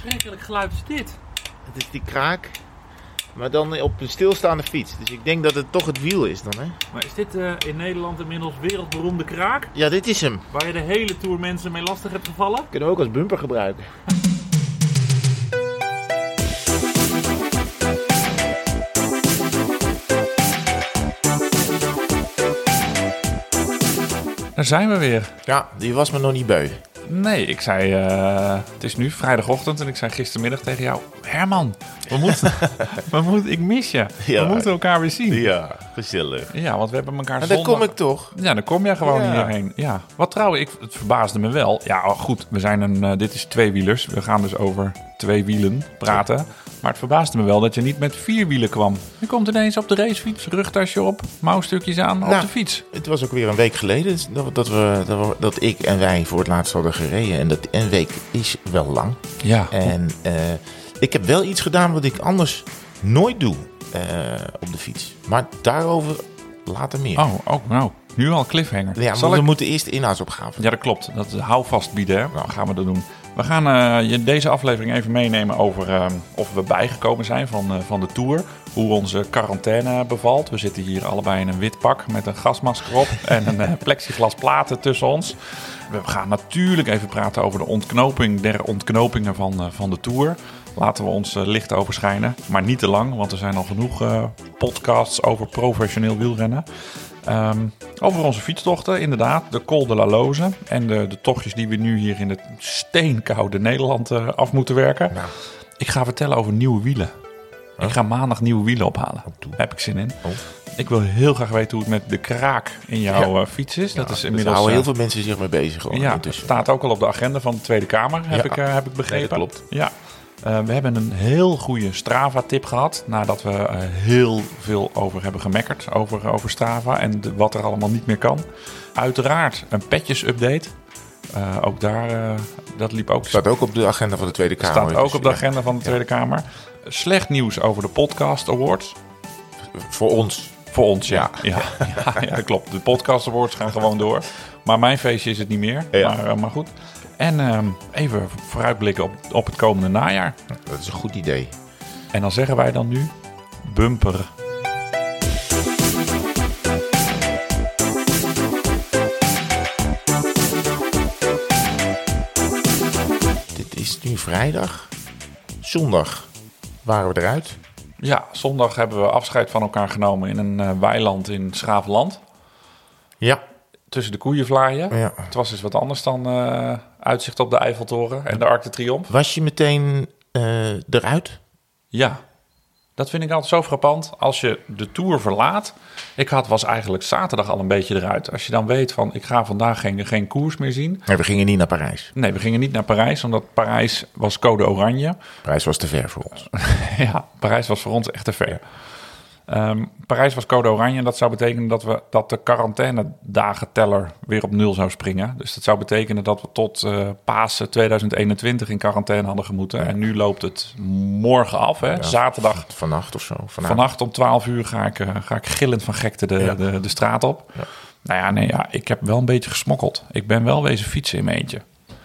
verschrikkelijk geluid is dit? Het is die kraak. Maar dan op een stilstaande fiets. Dus ik denk dat het toch het wiel is dan, hè? Maar is dit eh, in Nederland inmiddels wereldberoemde kraak? Ja, dit is hem. Waar je de hele tour mensen mee lastig hebt gevallen? Kunnen we ook als bumper gebruiken. Daar zijn we weer. Ja, die was me nog niet beu. Nee, ik zei, eh, het is nu vrijdagochtend en ik zei gistermiddag tegen jou, Herman, we moeten, we moeten, ik mis je. Ja. We moeten elkaar weer zien. Ja, gezellig. Ja, want we hebben elkaar En dan zondag... kom ik toch. Ja, dan kom jij gewoon Ja. hierheen. Ja. Wat trouwens, ik, het verbaasde me wel. Ja, oh, goed, we zijn een, eh, dit is tweewielers. We gaan dus over twee wielen praten. Maar het verbaasde me wel dat je niet met vier wielen kwam. Je komt ineens op de racefiets, rugtasje op, mouwstukjes aan, op Nou. de fiets. Het was ook weer een week geleden dat, dat, we, dat, we- dat ik en wij voor het laatst hadden gereden. En dat een week is wel lang. Ja, En eh, ik heb wel iets gedaan wat ik anders nooit doe eh, op de fiets. Maar daarover later meer. oh, oh, nou, nu al cliffhanger. ja, Zal we ik... moeten eerst de inhoudsopgave. Ja, dat klopt. Dat is houvast bieden, hè? Nou, gaan we dat doen. We gaan eh, je deze aflevering even meenemen over eh, of we bijgekomen zijn van, eh, van de tour. Hoe onze quarantaine bevalt. We zitten hier allebei in een wit pak met een gasmasker op en een plexiglas platen tussen ons. We gaan natuurlijk even praten over de ontknoping der ontknopingen van, van de tour. Laten we ons eh, licht overschijnen, maar niet te lang, want er zijn al genoeg eh, podcasts over professioneel wielrennen. Ehm, over onze fietstochten, inderdaad. De Col de la Loze. En de, de tochtjes die we nu hier in het steenkoude Nederland eh, af moeten werken. Ik ga vertellen over nieuwe wielen. Ik ga maandag nieuwe wielen ophalen. Daar heb ik zin in. Oh. Ik wil heel graag weten hoe het met de kraak in jouw fiets is. dat is Daar inmiddels... houden heel veel mensen zich mee bezig. Gewoon, ja, het staat ook al op de agenda van de Tweede Kamer, heb, ik, eh, heb ik begrepen. Nee, dat klopt. Ja. Eh, we hebben een heel goede Strava-tip gehad. Nadat we eh, heel veel over hebben gemekkerd over, over Strava en de- wat er allemaal niet meer kan. Uiteraard een petjes-update. Eh, ook daar, dat liep ook. Staat ook op de agenda van de Tweede Kamer. staat ook dus, op de ja, agenda van de Tweede Kamer. Slecht nieuws over de Podcast Awards. Voor ons. Voor ons, ja. Ja, ja, ja, dat klopt. De Podcast Awards gaan gewoon door. Maar mijn feestje is het niet meer. Maar, maar goed. En ehm, even vooruitblikken op, op het komende najaar. Dat is een goed idee. En dan zeggen wij dan nu bumper. Dit is nu vrijdag. Zondag waren we eruit. Ja, zondag hebben we afscheid van elkaar genomen in een eh, weiland in Schaafland. Ja. Tussen de koeien vlaaien. ja. Het was dus wat anders dan eh, uitzicht op de Eiffeltoren en de Arc de Triomphe. Was je meteen eh, eruit? Ja, dat vind ik altijd zo frappant. Als je de Tour verlaat. Ik had, was eigenlijk zaterdag al een beetje eruit. Als je dan weet van, ik ga vandaag geen, geen koers meer zien. Nee, we gingen niet naar Parijs. Nee, we gingen niet naar Parijs, omdat Parijs was code oranje. Parijs was te ver voor ons. ja, Parijs was voor ons echt te ver. Ehm, Parijs was code oranje en dat zou betekenen dat, we, dat de quarantainedagenteller weer op nul zou springen. Dus dat zou betekenen dat we tot eh Pasen 2021 in quarantaine hadden gemoeten. En nu loopt het morgen af, hè? zaterdag. Vannacht of zo. Vanavond. Vannacht om 12 uur ga ik, eh, ga ik gillend van gekte de, Ja. de, de straat op. Nou ja, nee, ja, ik heb wel een beetje gesmokkeld. Ik ben wel wezen fietsen in mijn eentje.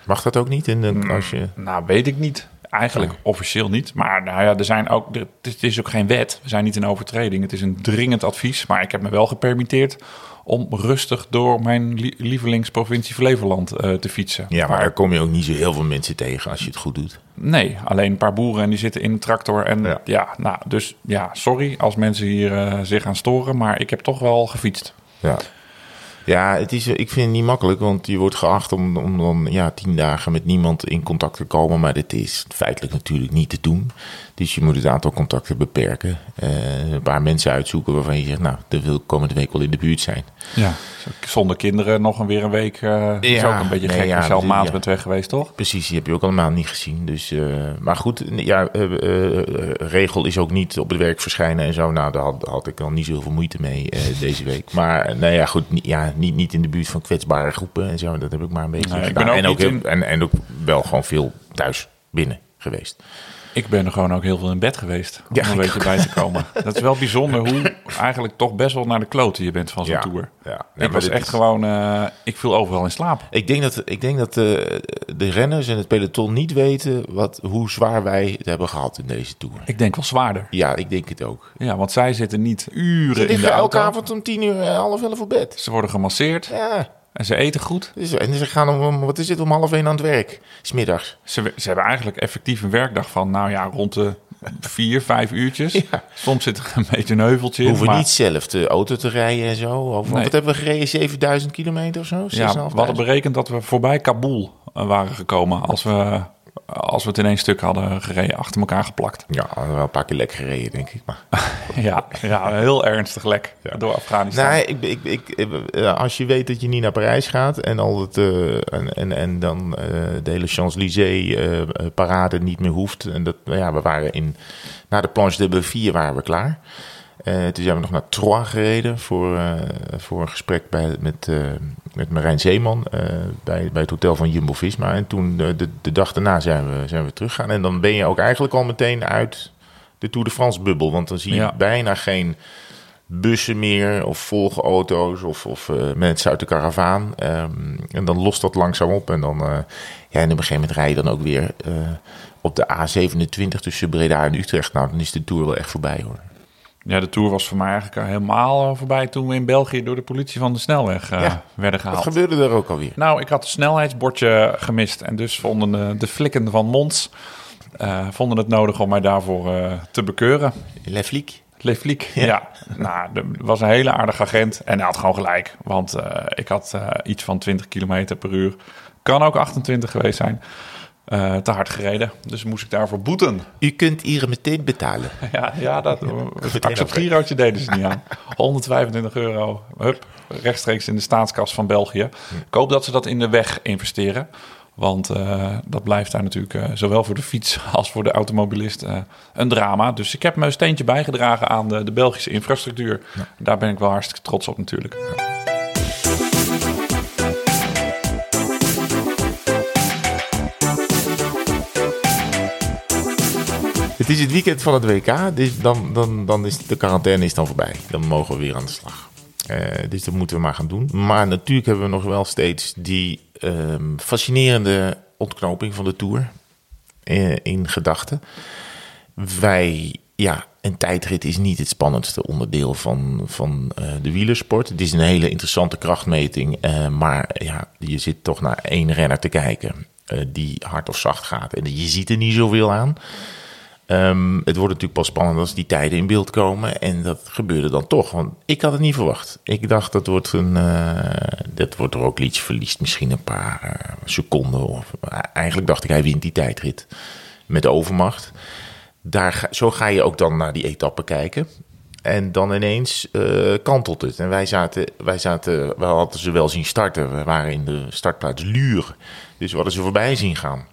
Mag dat ook niet? In de, als je... Nou, weet ik niet. Eigenlijk officieel niet. Maar nou ja, er zijn ook, er- het is ook geen wet. We zijn niet in overtreding. Het is een dringend advies. Maar ik heb me wel gepermitteerd om rustig door mijn li- lievelingsprovincie Flevoland eh, te fietsen. Ja, maar daar kom je ook niet zo heel veel mensen tegen als je het goed doet. Nee, alleen een paar boeren en die zitten in een tractor. En Ja. ja, nou, dus ja, sorry als mensen hier eh, zich aan storen. Maar ik heb toch wel gefietst. Ja. Ja, het is, ik vind het niet makkelijk, want je wordt geacht om, om dan ja, tien dagen met niemand in contact te komen. Maar dit is feitelijk natuurlijk niet te doen. Dus je moet het aantal contacten beperken. Eh, een paar mensen uitzoeken waarvan je zegt, nou, dat wil ik komende week wel in de buurt zijn. Ja. Zonder kinderen nog een weer een week. eh is Ja, ook een beetje nee, gek. ja, als je al een die- maand ja. bent weg geweest, toch? Precies, die heb je ook allemaal niet gezien. Dus, eh, maar goed, ja, regel is ook niet op het werk verschijnen en zo. Nou, daar had, had ik al niet zoveel moeite mee deze week. Maar nou ja, goed, ja, niet, niet in de buurt van kwetsbare groepen en zo. Dat heb ik maar een beetje Nee, gedaan. ben ook en, ook niet heel- in- en, en ook wel gewoon veel thuis binnen geweest. Ik ben er gewoon ook heel veel in bed geweest om Ja, een beetje bij te komen. Dat is wel bijzonder hoe eigenlijk toch best wel naar de kloten je bent van zo'n Ja, tour. ja. Nee, ik was echt is- gewoon, eh, ik viel overal in slaap. Ik denk dat, ik denk dat eh, de renners en het peloton niet weten wat, hoe zwaar wij het hebben gehad in deze tour. Ik denk wel zwaarder. Ja, ik denk het ook. Ja, want zij zitten niet uren Ze in de liggen elke auto. avond om tien uur, eh, half elf op bed. Ze worden gemasseerd Ja, en ze eten goed. dus, en ze gaan om, wat is het, om half één aan het werk. Smiddags. Ze, ze hebben eigenlijk effectief een werkdag van, nou ja, rond de vier, vijf uurtjes. Ja. Soms zit er een beetje een heuveltje We in. hoeven maar- niet zelf de auto te rijden en zo. Of, Nee. Wat hebben we gereden? 7000 kilometer of zo? 6.500? Ja, we hadden berekend dat we voorbij Kabul eh, waren gekomen als we, als we het in één stuk hadden gereden, achter elkaar geplakt. Ja, we wel een paar keer lek gereden, denk ik. Maar. Ja, ja heel ernstig lek door Afghanistan. Nee, ik, ik, ik, eh, als je weet dat je niet naar Parijs gaat en, al het, eh, en, en, en dan eh, de hele Champs-Élysées-parade niet meer hoeft. En dat, ja, we waren in, na de Planche de Belleville waren we klaar. Eh, toen zijn we nog naar Troyes gereden voor, eh, voor een gesprek bij, met, eh, met Marijn Zeeman bij, bij het hotel van Jumbo-Visma. En toen de, de dag daarna zijn we, zijn we teruggegaan. En dan ben je ook eigenlijk al meteen uit de Tour de France-bubbel. Want dan zie je Ja. bijna geen bussen meer of volgauto's of, of eh, mensen uit de karavaan. Ehm, en dan lost dat langzaam op. En dan, ja, en op een gegeven moment rij je dan ook weer op de A27 tussen Breda en Utrecht. Nou, dan is de Tour wel echt voorbij hoor. Ja, de Tour was voor mij eigenlijk helemaal voorbij toen we in België door de politie van de snelweg eh, Ja, werden Wat gehaald. gebeurde er ook alweer? Nou, ik had het snelheidsbordje gemist en dus vonden de, de flikken van Mons eh, vonden het nodig om mij daarvoor eh, te bekeuren. Le Flic? Le Flic, ja. Nou, er was een hele aardige agent en hij had gewoon gelijk. Want ik had iets van 20 kilometer per uur, kan ook 28 geweest zijn, eh, te hard gereden. Dus moest ik daarvoor boeten. U kunt hier meteen betalen. Ja, ja dat, het Meteen acceptgirootje deden ze niet aan. 125 euro, hup, rechtstreeks in de staatskast van België. Ik hoop dat ze dat in de weg investeren. Want eh, dat blijft daar natuurlijk eh, zowel voor de fiets als voor de automobilist een drama. Dus ik heb mijn steentje bijgedragen aan de, de Belgische infrastructuur. Daar ben ik wel hartstikke trots op natuurlijk. Het is het weekend van het WK, dus dan, dan, dan is de quarantaine is dan voorbij. Dan mogen we weer aan de slag. Eh, dus dat moeten we maar gaan doen. Maar natuurlijk hebben we nog wel steeds die ehm, fascinerende ontknoping van de Tour eh, in gedachten. Wij, ja, een tijdrit is niet het spannendste onderdeel van, van eh, de wielersport. Het is een hele interessante krachtmeting, maar ja, je zit toch naar één renner te kijken die hard of zacht gaat. En je ziet er niet zoveel aan. Ehm, het wordt natuurlijk pas spannend als die tijden in beeld komen. En dat gebeurde dan toch. Want ik had het niet verwacht. Ik dacht dat wordt een. eh dat wordt er ook iets verliest. Misschien een paar eh, seconden. Of, eigenlijk dacht ik, hij wint die tijdrit. Met overmacht. Daar zo ga je ook dan naar die etappe kijken. En dan ineens eh, kantelt het. En wij zaten, wij zaten, we hadden ze wel zien starten. We waren in de startplaats Luur. Dus we hadden ze voorbij zien gaan.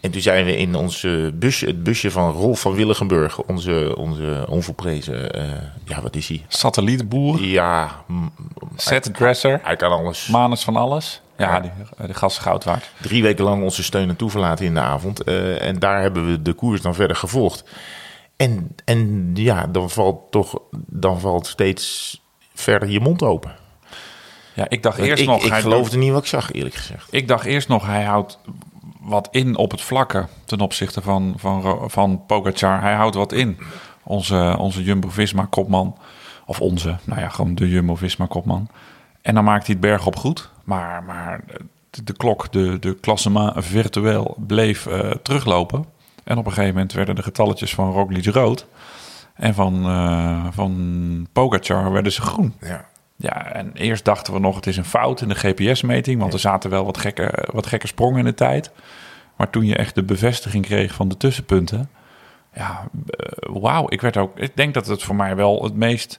En toen zijn we in ons eh, busje, het busje van Rolf van Willigenburg, onze, onze onvolprezen, eh, ja, wat is hij? Satellietboer, Ja, setdresser, hij kan alles. manus van alles. Ja, Ja. die, de gas is goud waard. Drie weken lang onze steun en toeverlaten in de avond. Eh, en daar hebben we de koers dan verder gevolgd. En, en ja, dan valt toch, dan valt steeds verder je mond open. Ja, ik dacht eerst ik nog... ik hij geloofde niet wat ik zag, eerlijk gezegd. Ik dacht eerst nog, hij houdt wat in op het vlakke ten opzichte van, van, van Pogacar. Hij houdt wat in. Onze, onze Jumbo-Visma-kopman. Of onze, nou ja, gewoon de Jumbo-Visma-kopman. En dan maakt hij het berg op goed. Maar, maar de, klok, de, de klassement virtueel bleef eh, teruglopen. En op een gegeven moment werden de getalletjes van Roglic rood. En van, eh, van Pogacar werden ze groen. Ja. Ja, en eerst dachten we nog, het is een fout in de GPS-meting, want er zaten wel wat gekke, wat gekke sprongen in de tijd. Maar toen je echt de bevestiging kreeg van de tussenpunten, ja, eh, wauw, ik werd ook, ik denk dat het voor mij wel het meest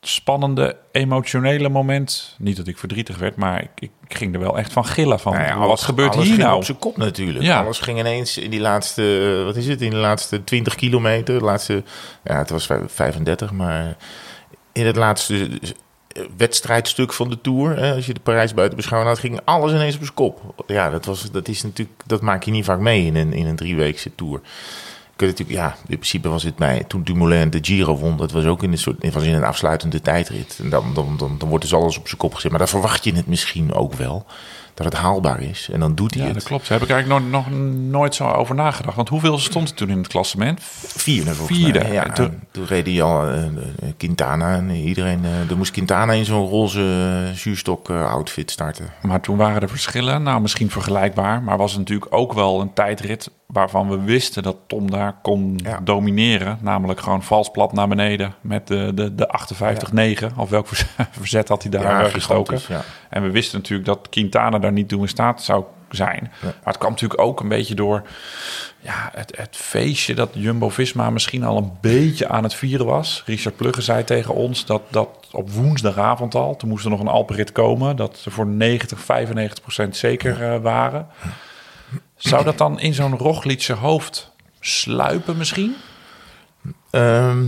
spannende, emotionele moment, niet dat ik verdrietig werd, maar ik, ik, ging er wel echt van gillen van, Nou ja, wat gebeurt alles hier ging nou? op zijn kop natuurlijk. Ja. Alles ging ineens in die laatste, eh, wat is het, in de laatste 20 kilometer, de laatste, ja, het was vijf- 35, maar in het laatste wedstrijdstuk van de Tour. Hè, als je de Parijs buiten beschouwing had, ging alles ineens op zijn kop. Ja, dat, was, dat, is natuurlijk, dat maak je niet vaak mee in een, in een drieweekse Tour. Natuurlijk, ja, in principe was het mij toen Dumoulin de Giro won. Dat was ook in een soort, was in een afsluitende tijdrit. En dan, dan, dan, dan wordt dus alles op zijn kop gezet. Maar dan verwacht je het misschien ook wel dat het haalbaar is. En dan doet hij ja, het. dat klopt. Daar heb ik eigenlijk nog, nog nooit zo over nagedacht. Want hoeveel stond het toen in het klassement? Vierde volgens Vierde. mij. Ja, En toen- toen, reed hij al eh, eh, Quintana en iedereen. eh er moest Quintana in zo'n roze uh, zuurstok eh, outfit starten. Maar toen waren er verschillen. Nou, misschien vergelijkbaar. Maar was het natuurlijk ook wel een tijdrit waarvan we wisten dat Tom daar kon Ja. domineren. Namelijk gewoon vals plat naar beneden met de, de, de 58-9. Of welk verz- verzet had hij daar Ja, eh, gestoken. En we wisten natuurlijk dat Quintana daar niet toe in staat zou zijn. Maar het kwam natuurlijk ook een beetje door ja, het, het feestje dat Jumbo-Visma misschien al een beetje aan het vieren was. Richard Plugge zei tegen ons dat, dat op woensdagavond al, toen moest er nog een Alperit komen, dat ze voor 90, 95 procent zeker eh, waren. Zou dat dan in zo'n Roglietse hoofd sluipen misschien? Ehm,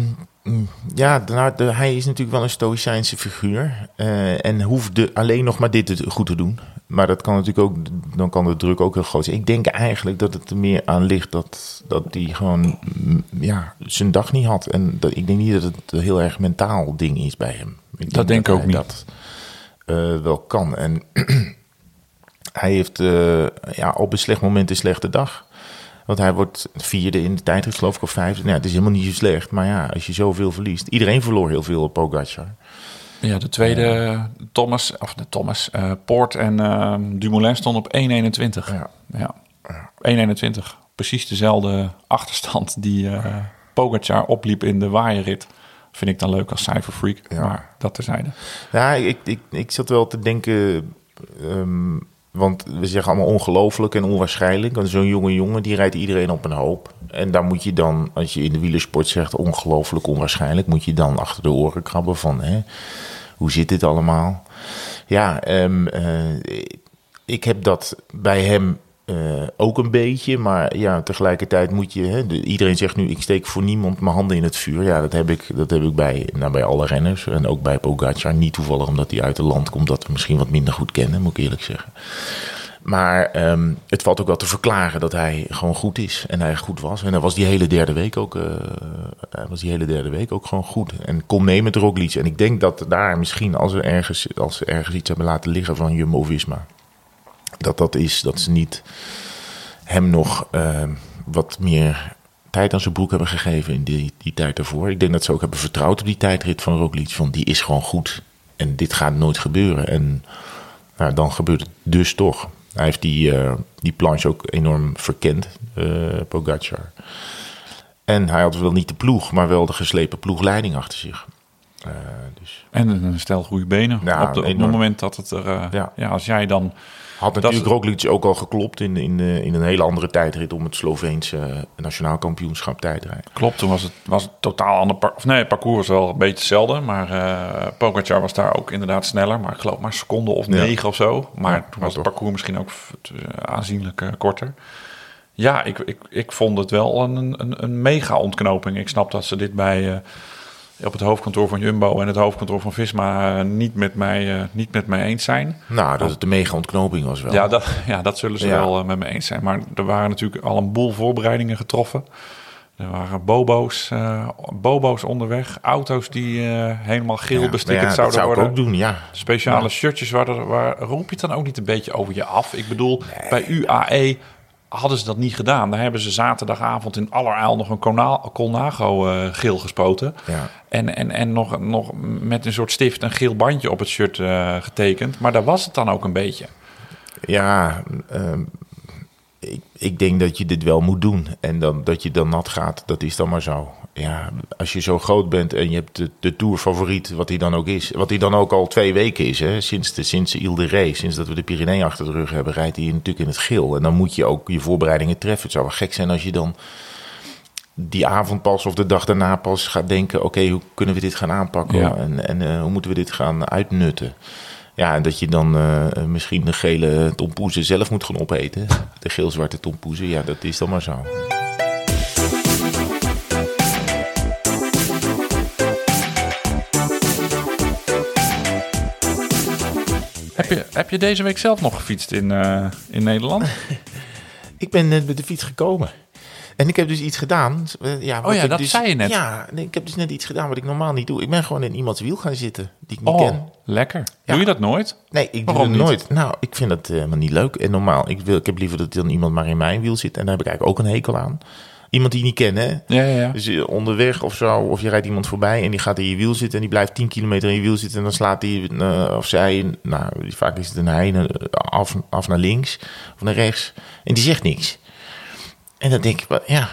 ja, nou, de- hij is natuurlijk wel een stoïcijnse figuur. eh, en hoeft de, alleen nog maar dit goed te doen. Maar dat kan natuurlijk ook, dan kan de druk ook heel groot zijn. Ik denk eigenlijk dat het er meer aan ligt dat, dat hij gewoon mm, ja, zijn dag niet had. En dat, ik denk niet dat het een heel erg mentaal ding is bij hem. Ik Dat denk ik ook niet. Dat eh, wel kan. En hij heeft eh, ja, op een slecht moment een slechte dag. Want hij wordt vierde in de tijdrit, geloof ik, of vijfde. Nou, het is helemaal niet zo slecht. Maar ja, als je zoveel verliest. Iedereen verloor heel veel op Pogacar. Ja, de tweede Thomas, of de Thomas, eh, Poort en eh, Dumoulin stonden op 1,21. Ja. Ja. 1,21. Precies dezelfde achterstand die Pogacar opliep in de waaierrit. Vind ik dan leuk als cijferfreak, Ja. maar dat terzijde. Ja, ik, ik, ik zat wel te denken... ehm, want we zeggen allemaal ongelooflijk en onwaarschijnlijk. Want zo'n jonge jongen, die rijdt iedereen op een hoop. En daar moet je dan, als je in de wielersport zegt ongelooflijk, onwaarschijnlijk... moet je dan achter de oren krabben van, hè, hoe zit dit allemaal? Ja, ehm, eh, ik heb dat bij hem eh, ook een beetje. Maar ja, tegelijkertijd moet je... Hè, de- iedereen zegt nu, ik steek voor niemand mijn handen in het vuur. Ja, dat heb ik, dat heb ik bij, nou, bij alle renners. En ook bij Pogacar. Niet toevallig omdat hij uit een land komt dat we misschien wat minder goed kennen, moet ik eerlijk zeggen. Maar ehm, het valt ook wel te verklaren dat hij gewoon goed is. En hij goed was. En dat was die hele derde week ook, hij was die hele derde week ook gewoon goed. En kon mee met Roglic. En ik denk dat daar misschien, als, er ergens, als ze ergens iets hebben laten liggen van Jumbo-Visma... dat dat is dat ze niet hem nog ehm, wat meer tijd aan zijn broek hebben gegeven in die, die tijd daarvoor. Ik denk dat ze ook hebben vertrouwd op die tijdrit van Roglic. Van die is gewoon goed. En dit gaat nooit gebeuren. En nou, dan gebeurt het dus toch. Hij heeft die, eh, die planche ook enorm verkend, eh Pogacar. En hij had wel niet de ploeg, maar wel de geslepen ploegleiding achter zich. Eh, dus En een stel goede benen. Ja, op, de, op het moment dat het er... eh, ja. Ja. als jij dan... had natuurlijk Roglic ook al geklopt in, in, eh, in een hele andere tijdrit om het Sloveense eh, nationaal kampioenschap tijdrijden. Klopt, toen was het, was het totaal ander... Of nee, het parcours was wel een beetje hetzelfde. Maar eh Pogacar was daar ook inderdaad sneller. Maar ik geloof maar een seconde of Ja. negen of zo. Maar Ja, toen was het parcours misschien ook aanzienlijk korter. Ja, ik, ik, ik vond het wel een, een, een mega ontknoping. Ik snap dat ze dit bij... op het hoofdkantoor van Jumbo en het hoofdkantoor van Visma eh, niet, met mij, eh, niet met mij eens zijn. Nou, dat het een mega ontknoping was wel. Ja, dat, ja, dat zullen ze Ja. wel eh, met me eens zijn. Maar er waren natuurlijk al een boel voorbereidingen getroffen. Er waren bobo's, bobo's onderweg. Auto's die helemaal geel Ja, bestikkerd ja, dat zouden zou ik worden. ook doen, ja. Speciale Ja. shirtjes. Waar, er- waar, roep je het dan ook niet een beetje over je af? Ik bedoel, bij UAE hadden ze dat niet gedaan. Daar hebben ze zaterdagavond in allerijl nog een Colna- Colnago eh, geel gespoten. Ja. En, en, en nog, nog met een soort stift een geel bandje op het shirt eh, getekend. Maar daar was het dan ook een beetje. Ja, ehm, ik, ik denk dat je dit wel moet doen. En dan, dat je dan nat gaat, dat is dan maar zo. Ja, als je zo groot bent en je hebt de, de tourfavoriet, wat hij dan ook is. Wat hij dan ook al twee weken is, hè, sinds, de, sinds Ile de Ré, sinds dat we de Pyrenee achter de rug hebben, rijdt hij natuurlijk in het geel. En dan moet je ook je voorbereidingen treffen. Het zou wel gek zijn als je dan die avond pas of de dag daarna pas gaat denken... oké, hoe kunnen we dit gaan aanpakken Ja. en, en eh, hoe moeten we dit gaan uitnutten? Ja, en dat je dan eh, misschien de gele tompoezen zelf moet gaan opeten. De geel-zwarte tompoezen, ja, dat is dan maar zo. Heb je, heb je deze week zelf nog gefietst in, eh, in Nederland? Ik ben net met de fiets gekomen. En ik heb dus iets gedaan. eh, Ja, wat Oh ja, ik dat dus- zei je net. Ja, ik heb dus net iets gedaan wat ik normaal niet doe. Ik ben gewoon in iemands wiel gaan zitten die ik niet Oh, ken. lekker. Ja. Doe je dat nooit? Nee, ik doe Waarom niet? nooit. Nou, ik vind dat helemaal niet leuk en normaal. Ik, wil, ik heb liever dat dan iemand maar in mijn wiel zit. En daar heb ik eigenlijk ook een hekel aan. Iemand die je niet ken, hè? Ja, ja, ja. Dus eh, onderweg of zo, of je rijdt iemand voorbij en die gaat in je wiel zitten en die blijft 10 kilometer in je wiel zitten en dan slaat hij eh, of zij, nou vaak is het een hij, eh, af, af naar links of naar rechts en die zegt niks. En dan denk ik, ja,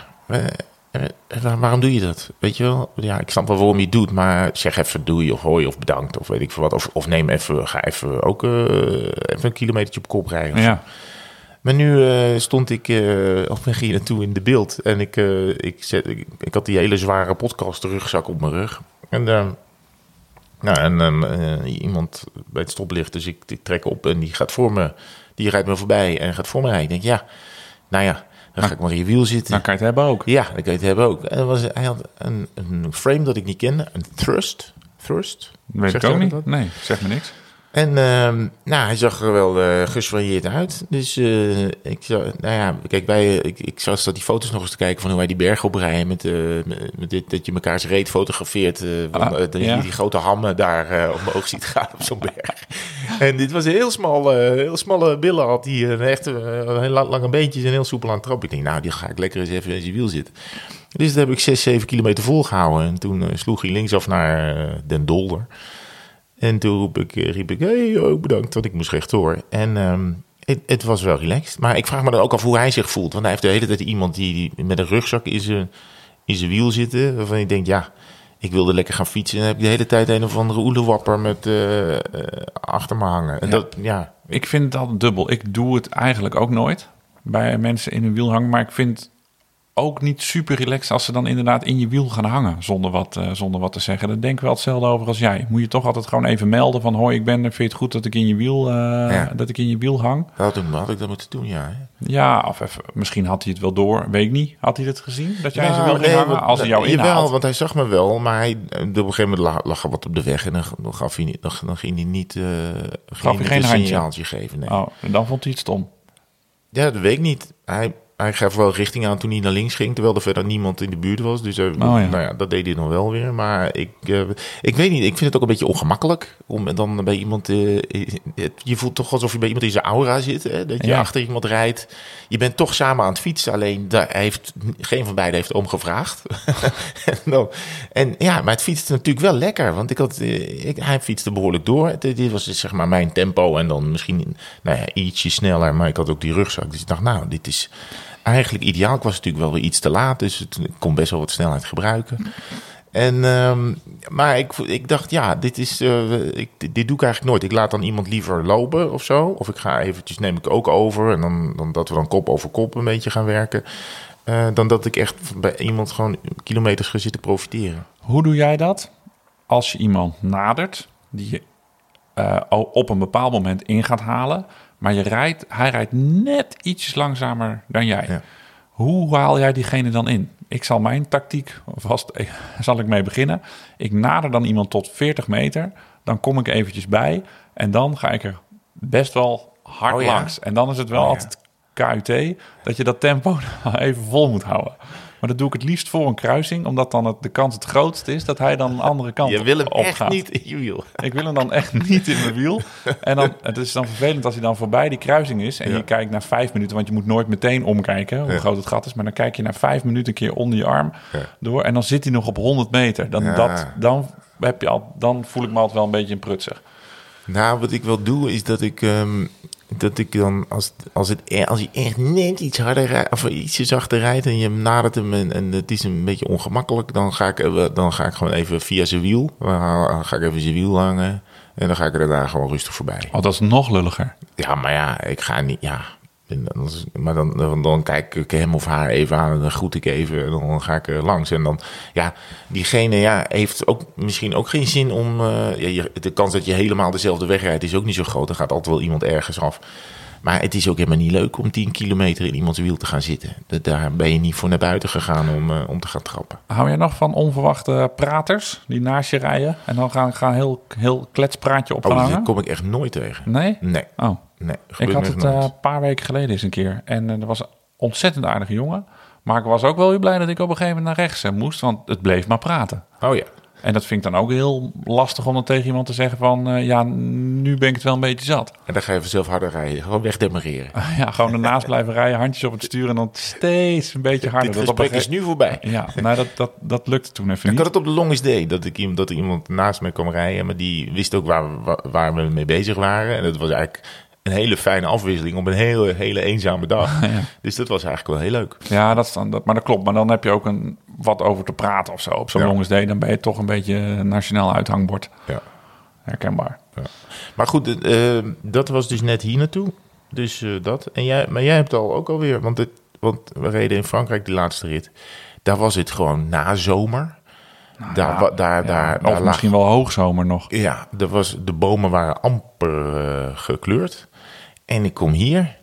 waar- waarom doe je dat? Weet je wel? Ja, ik snap wel waarom je het doet, maar zeg even doei of hoi of bedankt of weet ik veel wat. Of, of neem even, ga even ook eh, even een kilometertje op kop rijden. of ja. Maar nu eh, stond ik uh, op weg hier naartoe in de beeld. En ik, eh, ik, zet, ik, ik had die hele zware podcast rugzak op mijn rug. En, nou, en iemand bij het stoplicht, dus ik, ik trek op en die gaat voor me. Die rijdt me voorbij en gaat voor me rijden. Ik denk, ja, nou ja, dan ga ik maar in je wiel zitten. Dan kan je het hebben ook. Ja, dat kan je het hebben ook. En was, hij had een, een frame dat ik niet kende, een thrust. Thrust? Weet ik ook niet. dat? Nee, zeg me niks. En ehm, nou, hij zag er wel gesvarieerd uit. Dus eh, ik zou, nou ja, kijk, wij, ik, ik zat dat die foto's nog eens te kijken van hoe wij die berg oprijden. Met, eh, met, dit, dat je mekaars reet fotografeert. van, Ah, dat je ja. die grote hammen daar omhoog ziet gaan op zo'n berg. En dit was een heel smal, eh, heel smalle billen had hij. Een echt een heel lang- lange beentjes en heel soepel aan het trappen. Ik denk, nou, die ga ik lekker eens even in zijn wiel zitten. Dus dat heb ik 6, 7 kilometer volgehouden. En toen sloeg hij linksaf naar Den Dolder. En toen roep ik, eh, riep ik, hey, oh, bedankt, want ik moest rechtdoor. En ehm, het, het was wel relaxed. Maar ik vraag me dan ook af hoe hij zich voelt. Want hij heeft de hele tijd iemand die, die met een rugzak in zijn, in zijn wiel zitten. Waarvan je denkt, ja, ik wilde lekker gaan fietsen. En dan heb ik de hele tijd een of andere oelewapper met eh, eh, achter me hangen. En Ja. dat, ja, Ik vind het altijd dubbel. Ik doe het eigenlijk ook nooit bij mensen in hun wiel hangen. Maar ik vind ook niet super relaxed als ze dan inderdaad in je wiel gaan hangen zonder wat, eh, zonder wat te zeggen. Daar denk ik wel hetzelfde over als jij. Moet je toch altijd gewoon even melden van hoi, ik ben er. Vind je het goed dat ik in je wiel, eh, Ja. dat ik in je wiel hang? dat had, had ik dat moeten doen, ja. hè. Ja, of even, misschien had hij het wel door. Weet ik niet. Had hij het gezien dat jij Nou, wiel ging nee, hangen? want- Als hij jou Jawel, inhaalt. want hij zag me wel, maar hij, op een gegeven moment lag, er wat op de weg en dan, gaf hij niet, dan, dan ging hij niet, eh ging hij geen een handje? signaaltje geven. Nee. Oh, en dan vond hij het stom. Ja, dat weet ik niet. Hij, hij gaf wel richting aan toen hij naar links ging, terwijl er verder niemand in de buurt was. Dus eh, ja. nou ja, dat deed hij nog wel weer. Maar ik, eh, ik weet niet, ik vind het ook een beetje ongemakkelijk om dan bij iemand... het- je voelt toch alsof je bij iemand in zijn aura zit, hè? dat je Ja. achter iemand rijdt. Je bent toch samen aan het fietsen, alleen daar heeft, geen van beiden heeft om gevraagd. en, dan, en ja, maar het fietste natuurlijk wel lekker, want ik had, ik, hij fietste behoorlijk door. Dit was dus zeg maar mijn tempo en dan misschien nou ja, ietsje sneller, maar ik had ook die rugzak. Dus ik dacht, nou, dit is eigenlijk ideaal. Was natuurlijk wel weer iets te laat, dus het, kon best wel wat snelheid gebruiken. En, ehm, maar ik, ik dacht, ja, dit, is, eh, ik, doe ik eigenlijk nooit. Ik laat dan iemand liever lopen of zo. Of ik ga eventjes, neem ik ook over. En dan, dan dat we dan kop over kop een beetje gaan werken. Eh, dan dat ik echt bij iemand gewoon kilometers ga zitten profiteren. Hoe doe jij dat als je iemand nadert die je eh, op een bepaald moment in gaat halen, maar je rijdt, hij rijdt net ietsjes langzamer dan jij? Ja. Hoe haal jij diegene dan in? Ik zal mijn tactiek vast zal ik mee beginnen. Ik nader dan iemand tot 40 meter, dan kom ik eventjes bij en dan ga ik er best wel hard Oh ja? langs. En dan is het wel Oh altijd KUT dat je dat tempo even vol moet houden. Maar dat doe ik het liefst voor een kruising, omdat dan het, de kans het grootst is dat hij dan een andere kant Je wil hem op echt niet in je wiel. Ik wil hem dan echt niet in mijn wiel. En dan, het is dan vervelend als hij dan voorbij die kruising is. En Ja. je kijkt naar vijf minuten, want je moet nooit meteen omkijken hoe Ja. groot het gat is. Maar dan kijk je naar vijf minuten een keer onder je arm Ja. door. En dan zit hij nog op 100 meter. Dan, dat, dan, heb je al, dan voel ik me altijd wel een beetje een prutser. Nou, wat ik wel doe, is dat ik, ehm, dat ik dan, als, als, het, e- als hij echt net iets harder rijdt, of ietsje zachter rijdt en je nadert hem en, en het is een beetje ongemakkelijk, dan ga ik, dan ga ik gewoon even via zijn wiel, dan ga ik even zijn wiel hangen en dan ga ik er daarna gewoon rustig voorbij. Oh, dat is nog lulliger. Ja, maar ja, ik ga niet, ja. En dan is- Maar dan, dan, dan kijk ik hem of haar even aan en dan groet ik even en dan ga ik er langs. En dan, ja, diegene ja, heeft ook misschien ook geen zin om... eh, ja, de kans dat je helemaal dezelfde weg rijdt is ook niet zo groot. Er gaat altijd wel iemand ergens af. Maar het is ook helemaal niet leuk om 10 kilometer in iemands wiel te gaan zitten. Daar ben je niet voor naar buiten gegaan om, eh, om te gaan trappen. Hou jij nog van onverwachte praters die naast je rijden en dan gaan, gaan heel, heel kletspraatje op Oh, daar kom ik echt nooit tegen. Nee? Nee, Oh, nee. ik had het echt eh, een paar weken geleden eens een keer. En eh, er was een ontzettend aardige jongen. Maar ik was ook wel weer blij dat ik op een gegeven moment naar rechts eh, moest, want het bleef maar praten. Oh ja. En dat vind ik dan ook heel lastig om dan tegen iemand te zeggen van... ja, nu ben ik het wel een beetje zat. En dan ga je vanzelf harder rijden. Gewoon wegdemareren. Ja, gewoon ernaast blijven rijden, handjes op het stuur... en dan steeds een beetje harder. Dit een gesprek is nu voorbij. Ja, nou, dat, dat, dat lukte toen even Ik niet. had het op de longest day, dat, ik, iemand- dat er iemand naast me kwam rijden, maar die wist ook waar, waar, waar we mee bezig waren. En dat was eigenlijk een hele fijne afwisseling op een hele, hele eenzame dag. Dus dat was eigenlijk wel heel leuk. Ja, dat, is dan, dat, maar dat klopt. Maar dan heb je ook een, wat over te praten of zo. Op zo'n Ja. Longest dan ben je toch een beetje een nationaal uithangbord. Ja. Herkenbaar. Maar goed, eh, dat was dus net hier naartoe. Dus eh, dat. En jij, maar jij hebt al ook alweer, want, het, want we reden in Frankrijk die laatste rit. Daar was het gewoon na zomer. Daar, wa- daar, daar, Of daar lag- misschien wel hoogzomer nog. Ja, er was, de bomen waren amper eh, gekleurd. En ik kom hier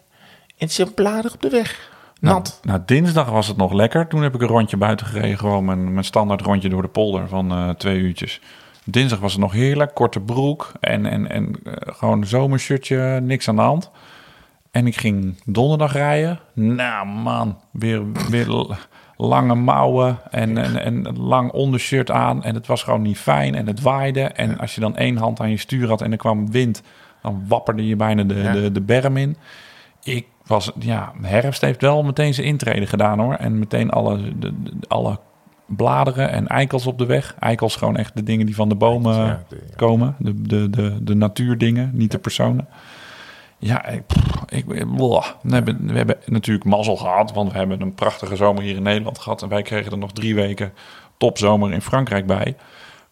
en het blader op de weg. Nat. Nou, dinsdag was het nog lekker. Toen heb ik een rondje buiten gereden. Gewoon mijn, mijn standaard rondje door de polder van eh, twee uurtjes. Dinsdag was het nog heerlijk. Korte broek en, en, en eh, gewoon een zomershirtje. Niks aan de hand. En ik ging donderdag rijden. Nou man, weer, weer lange mouwen en, en, en een lang ondershirt aan. En het was gewoon niet fijn en het waaide. En als je dan één hand aan je stuur had en er kwam wind... dan wapperde je bijna de, de, de berm in. Ik was, ja, herfst heeft wel meteen zijn intrede gedaan hoor. En meteen alle, de, de- alle bladeren en eikels op de weg. Eikels gewoon echt de dingen die van de bomen Ja, de- ja. komen. De, de, de, de natuurdingen, niet de personen. Ja, ik, we, hebben, we hebben natuurlijk mazzel gehad, want we hebben een prachtige zomer hier in Nederland gehad. En wij kregen er nog drie weken topzomer in Frankrijk bij.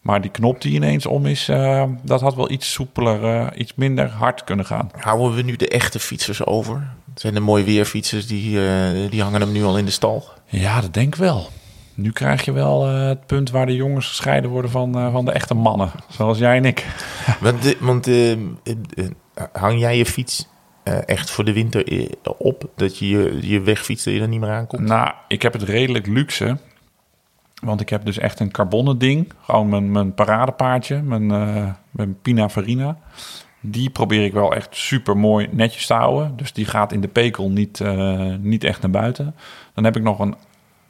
Maar die knop die ineens om is, eh, dat had wel iets soepeler, eh, iets minder hard kunnen gaan. Houden we nu de echte fietsers over? Zijn de mooi weerfietsers die, eh, die hangen hem nu al in de stal? Ja, dat denk ik wel. Nu krijg je wel het punt waar de jongens gescheiden worden van, van de echte mannen. Zoals jij en ik. Want, want hang jij je fiets eh, echt voor de winter eh, op? Dat je je, je er niet meer aankomt? Nou, ik heb het redelijk luxe. Want ik heb dus echt een carbonnen ding. Gewoon mijn, mijn paradepaardje, mijn, eh mijn Pina Farina. Die probeer ik wel echt super mooi netjes te houden. Dus die gaat in de pekel niet, niet echt naar buiten. Dan heb ik nog een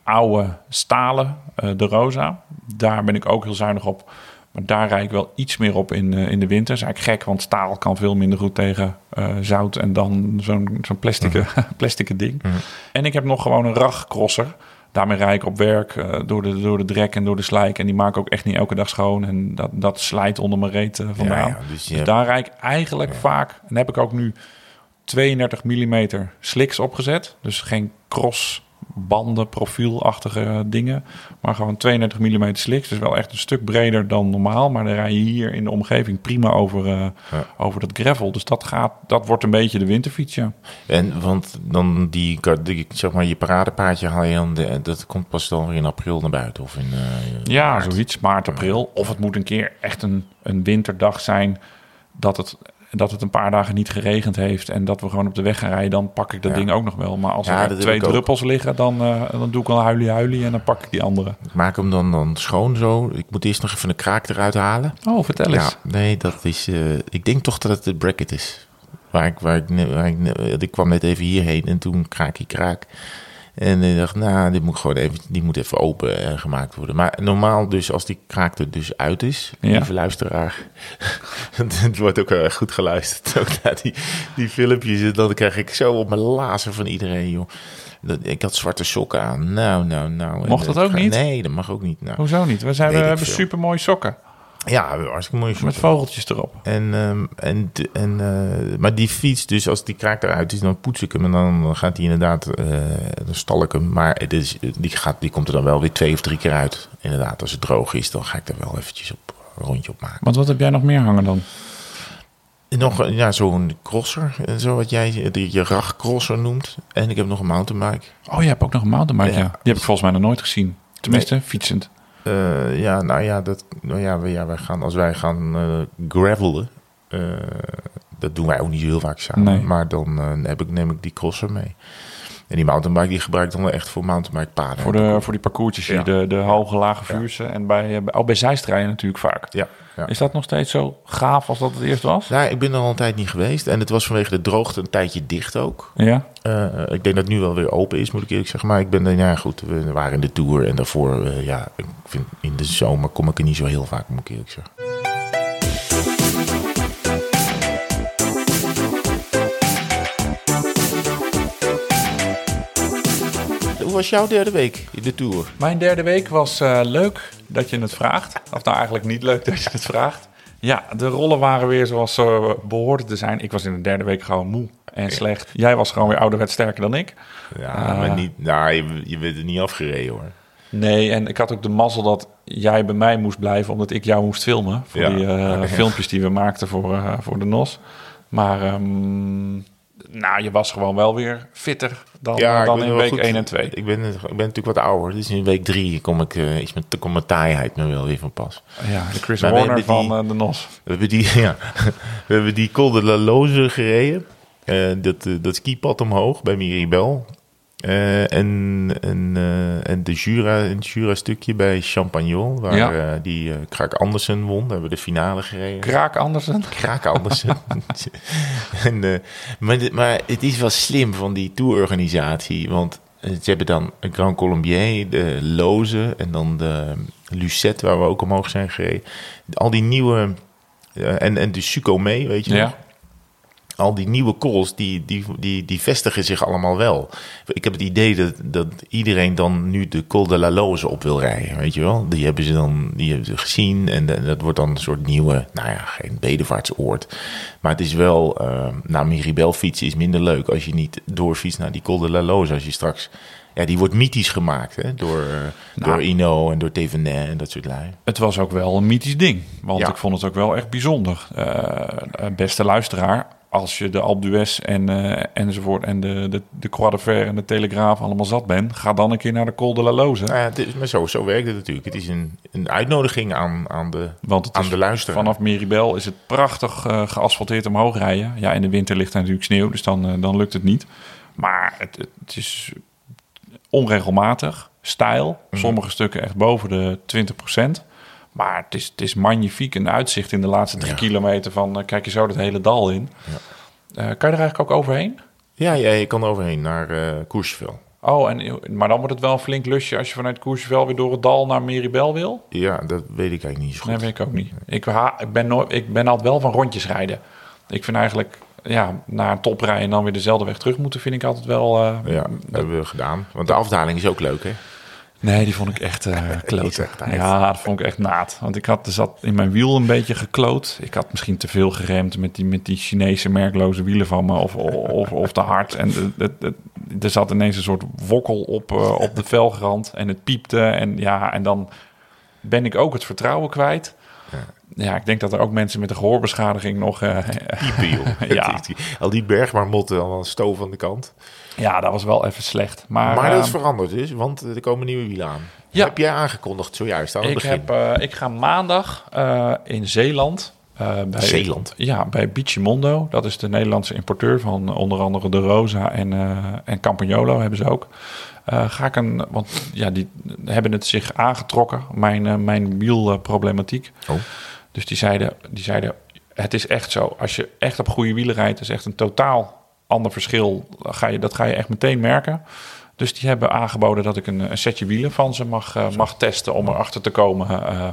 oude stalen, de Rosa. Daar ben ik ook heel zuinig op. Maar daar rijd ik wel iets meer op in, eh, in de winter. Dat is eigenlijk gek, want staal kan veel minder goed tegen eh, zout en dan zo'n zo'n plastic, plastic ding. En ik heb nog gewoon een ragcrosser. Daarmee rijd ik op werk eh, door, de, door de drek en door de slijk. En die maak ik ook echt niet elke dag schoon. En dat, dat slijt onder mijn reet vandaan. ja, dus dus daar rijd ik eigenlijk vaak... En heb ik ook nu 32 mm slicks opgezet. Dus geen crossbanden, profielachtige dingen. Maar gewoon 32 mm slicks. Dus wel echt een stuk breder dan normaal. Maar dan rij je hier in de omgeving prima over, eh, over dat gravel. Dus dat, gaat, dat wordt een beetje de winterfiets, ja. En want dan die, die zeg maar, je paradepaardje haal je dan, de, dat komt pas dan weer in april naar buiten of in. eh, Ja, maart. zoiets. Maart, april. Of het moet een keer echt een, een winterdag zijn dat het, dat het een paar dagen niet geregend heeft en dat we gewoon op de weg gaan rijden, dan pak ik dat Ja. ding ook nog wel. Maar als Ja, er twee ik ook. druppels liggen, dan, eh, dan doe ik wel huilie huilie en dan pak ik die andere. Ik maak hem dan, dan schoon zo. Ik moet eerst nog even de kraak eruit halen. Oh, vertel Ja, eens. nee, dat is. eh, ik denk toch dat het de bracket is. Waar ik, waar ik, waar ik, ne- ik kwam net even hierheen en toen kraak kraak. En ik dacht, nou, dit moet gewoon even, die moet even open eh, gemaakt worden. Maar normaal dus, als die kraak er dus uit is, Ja. lieve luisteraar. het wordt ook heel erg goed geluisterd. Ook naar die, die filmpjes. Dan krijg ik zo op mijn lazen van iedereen, joh. Dat, ik had zwarte sokken aan. Nou, nou, nou. Mocht dat eh, ook niet? Nee, dat mag ook niet. Nou, Hoezo niet? We, zijn, we hebben veel. super mooie sokken ja, hartstikke mooi. met vogeltjes erop. En, ehm, en, en, eh, maar die fiets, dus als die kraak eruit is, dan poets ik hem en dan gaat hij inderdaad, eh, dan stal ik hem. Maar het is, die, gaat, die komt er dan wel weer twee of drie keer uit. Inderdaad, als het droog is, dan ga ik er wel eventjes op, een rondje op maken. Want wat heb jij nog meer hangen dan? Nog een- ja, zo'n crosser, eh, zo wat jij je rag-crosser noemt. En ik heb nog een mountainbike. Oh, je hebt ook nog een mountainbike. Ja. Ja. Die heb ik volgens mij nog nooit gezien. Tenminste, fietsend. Eh, ja, nou ja, dat, nou ja, we, ja, wij gaan, als wij gaan eh gravelen, eh, Dat doen wij ook niet heel vaak samen. Nee. Maar dan heb ik, neem ik die crosser mee. En die mountainbike die gebruik ik dan wel echt voor mountainbike paden. Voor, de, voor die parcoursjes, Ja. de, de hoge, lage vuursen. En bij, eh, bij, oh, bij Zeist rijden natuurlijk vaak. Ja, ja. Is dat nog steeds zo gaaf als dat het eerst was? Nou, ik ben er al een tijd niet geweest. En het was vanwege de droogte een tijdje dicht ook. Ja. Eh, ik denk dat het nu wel weer open is, moet ik eerlijk zeggen. Maar ik ben er, ja goed, we waren in de Tour. En daarvoor, eh, ja, ik vind in de zomer kom ik er niet zo heel vaak, moet ik eerlijk zeggen. Was jouw derde week in de Tour? Mijn derde week was eh, leuk dat je het vraagt. Of nou eigenlijk niet leuk dat je het vraagt. Ja, de rollen waren weer zoals ze behoorden te zijn. Ik was in de derde week gewoon moe en slecht. Jij was gewoon weer ouderwet sterker dan ik. Ja, Ah. maar niet, nou, je, je bent er niet afgereden hoor. Nee, en ik had ook de mazzel dat jij bij mij moest blijven... omdat ik jou moest filmen voor Ja. die eh, filmpjes die we maakten voor, eh, voor de NOS. Maar ehm, nou, je was gewoon wel weer fitter dan, Ja, eh, dan in week goed. 1 en 2. Ik ben, ik ben natuurlijk wat ouder. Dus in week drie kom ik, eh, is mijn, komt mijn taaiheid me wel weer van pas. Ja, de Chris Maar die- van eh, de NOS. We hebben die, ja, we hebben die Col de la Loze gereden. Dat, dat skipad omhoog bij Miribel. Eh, en, en, eh, en de Jura, een Jura-stukje bij Champagnol, waar Ja. eh, die Kraak Andersen won. Daar hebben we de finale gereden. Kraak Andersen. Kraak Andersen. en, maar, maar het is wel slim van die tourorganisatie, want ze hebben dan Grand Colombier, de Loze en dan de Lucette, waar we ook omhoog zijn gereden. Al die nieuwe, en, en de Suco mee, weet je nog? Al die nieuwe calls, die, die, die, die vestigen zich allemaal wel. Ik heb het idee dat, dat iedereen dan nu de Col de la Loze op wil rijden, weet je wel. Die hebben ze dan die hebben ze gezien en de- dat wordt dan een soort nieuwe, nou ja, geen bedevaartsoord. Maar het is wel, eh naar Miribel fietsen is minder leuk als je niet doorfietst naar die Col de la Loze. Als je straks, ja, die wordt mythisch gemaakt hè, door, eh, Nou. door Ino en door Thévenet en dat soort lui. Het was ook wel een mythisch ding. Want Ja. ik vond het ook wel echt bijzonder. Eh, beste luisteraar, als je de Alpe d'Huez en, eh, enzovoort... en de, de, de Croix de Fer en de Telegraaf allemaal zat bent... ga dan een keer naar de Col de la Loze. Nou ja, het is, maar zo, zo werkt het natuurlijk. Het is een, een uitnodiging aan, aan de, Want aan de luisteraar. vanaf Miribel is het prachtig eh, geasfalteerd omhoog rijden. Ja, in de winter ligt er natuurlijk sneeuw, dus dan, eh, dan lukt het niet. Maar het, het is onregelmatig, stijl. Mhm. Sommige stukken echt boven de 20%. Maar het is, het is magnifiek. Een uitzicht in de laatste drie Ja. kilometer van... eh, kijk je zo het hele dal in. Eh, kan je er eigenlijk ook overheen? Ja, ja, je kan overheen naar eh Courchevel. Oh, en, maar dan wordt het wel een flink lusje... als je vanuit Courchevel weer door het dal naar Miribel wil. Ja, dat weet ik eigenlijk niet zo goed. Nee, weet ik ook niet. Ik, ha, ik, ben nooit, ik ben altijd wel van rondjes rijden. Ik vind eigenlijk, ja, naar een top rijden en dan weer dezelfde weg terug moeten, vind ik altijd wel... Ja, dat hebben we gedaan. Want de afdaling is ook leuk, hè? Nee, die vond ik echt uit. Ja, dat vond ik echt naad. Want ik had, er zat in mijn wiel een beetje gekloot. Ik had misschien te veel geremd met die, met die Chinese merkloze wielen van me. Of, of, of te hard. En het- het- het- er zat ineens een soort wokkel op, eh, op de velgrand. En het piepte. En ja, en dan ben ik ook het vertrouwen kwijt. Ja, ik denk dat er ook mensen met een gehoorbeschadiging nog... eh, Piepen, joh. Ja. Al die bergmarmotten, allemaal stof aan de kant. Ja, dat was wel even slecht. Maar, Maar dat is eh, veranderd dus, want er komen nieuwe wielen aan. Ja. Heb jij aangekondigd zojuist aan het ik, begin? heb, eh, ik ga maandag eh, in Zeeland... eh, bij, Zeeland? Ja, bij Bichimondo. Dat is de Nederlandse importeur van onder andere de Rosa en, en Campagnolo hebben ze ook. Ga ik een, want ja, die hebben het zich aangetrokken, mijn, mijn wielproblematiek. Oh. Dus die zeiden, die zeiden, het is echt zo. Als je echt op goede wielen rijdt, is echt een totaal ander verschil. Ga je, dat ga je echt meteen merken. Dus die hebben aangeboden dat ik een, een setje wielen van ze mag, eh, mag testen om erachter te komen eh,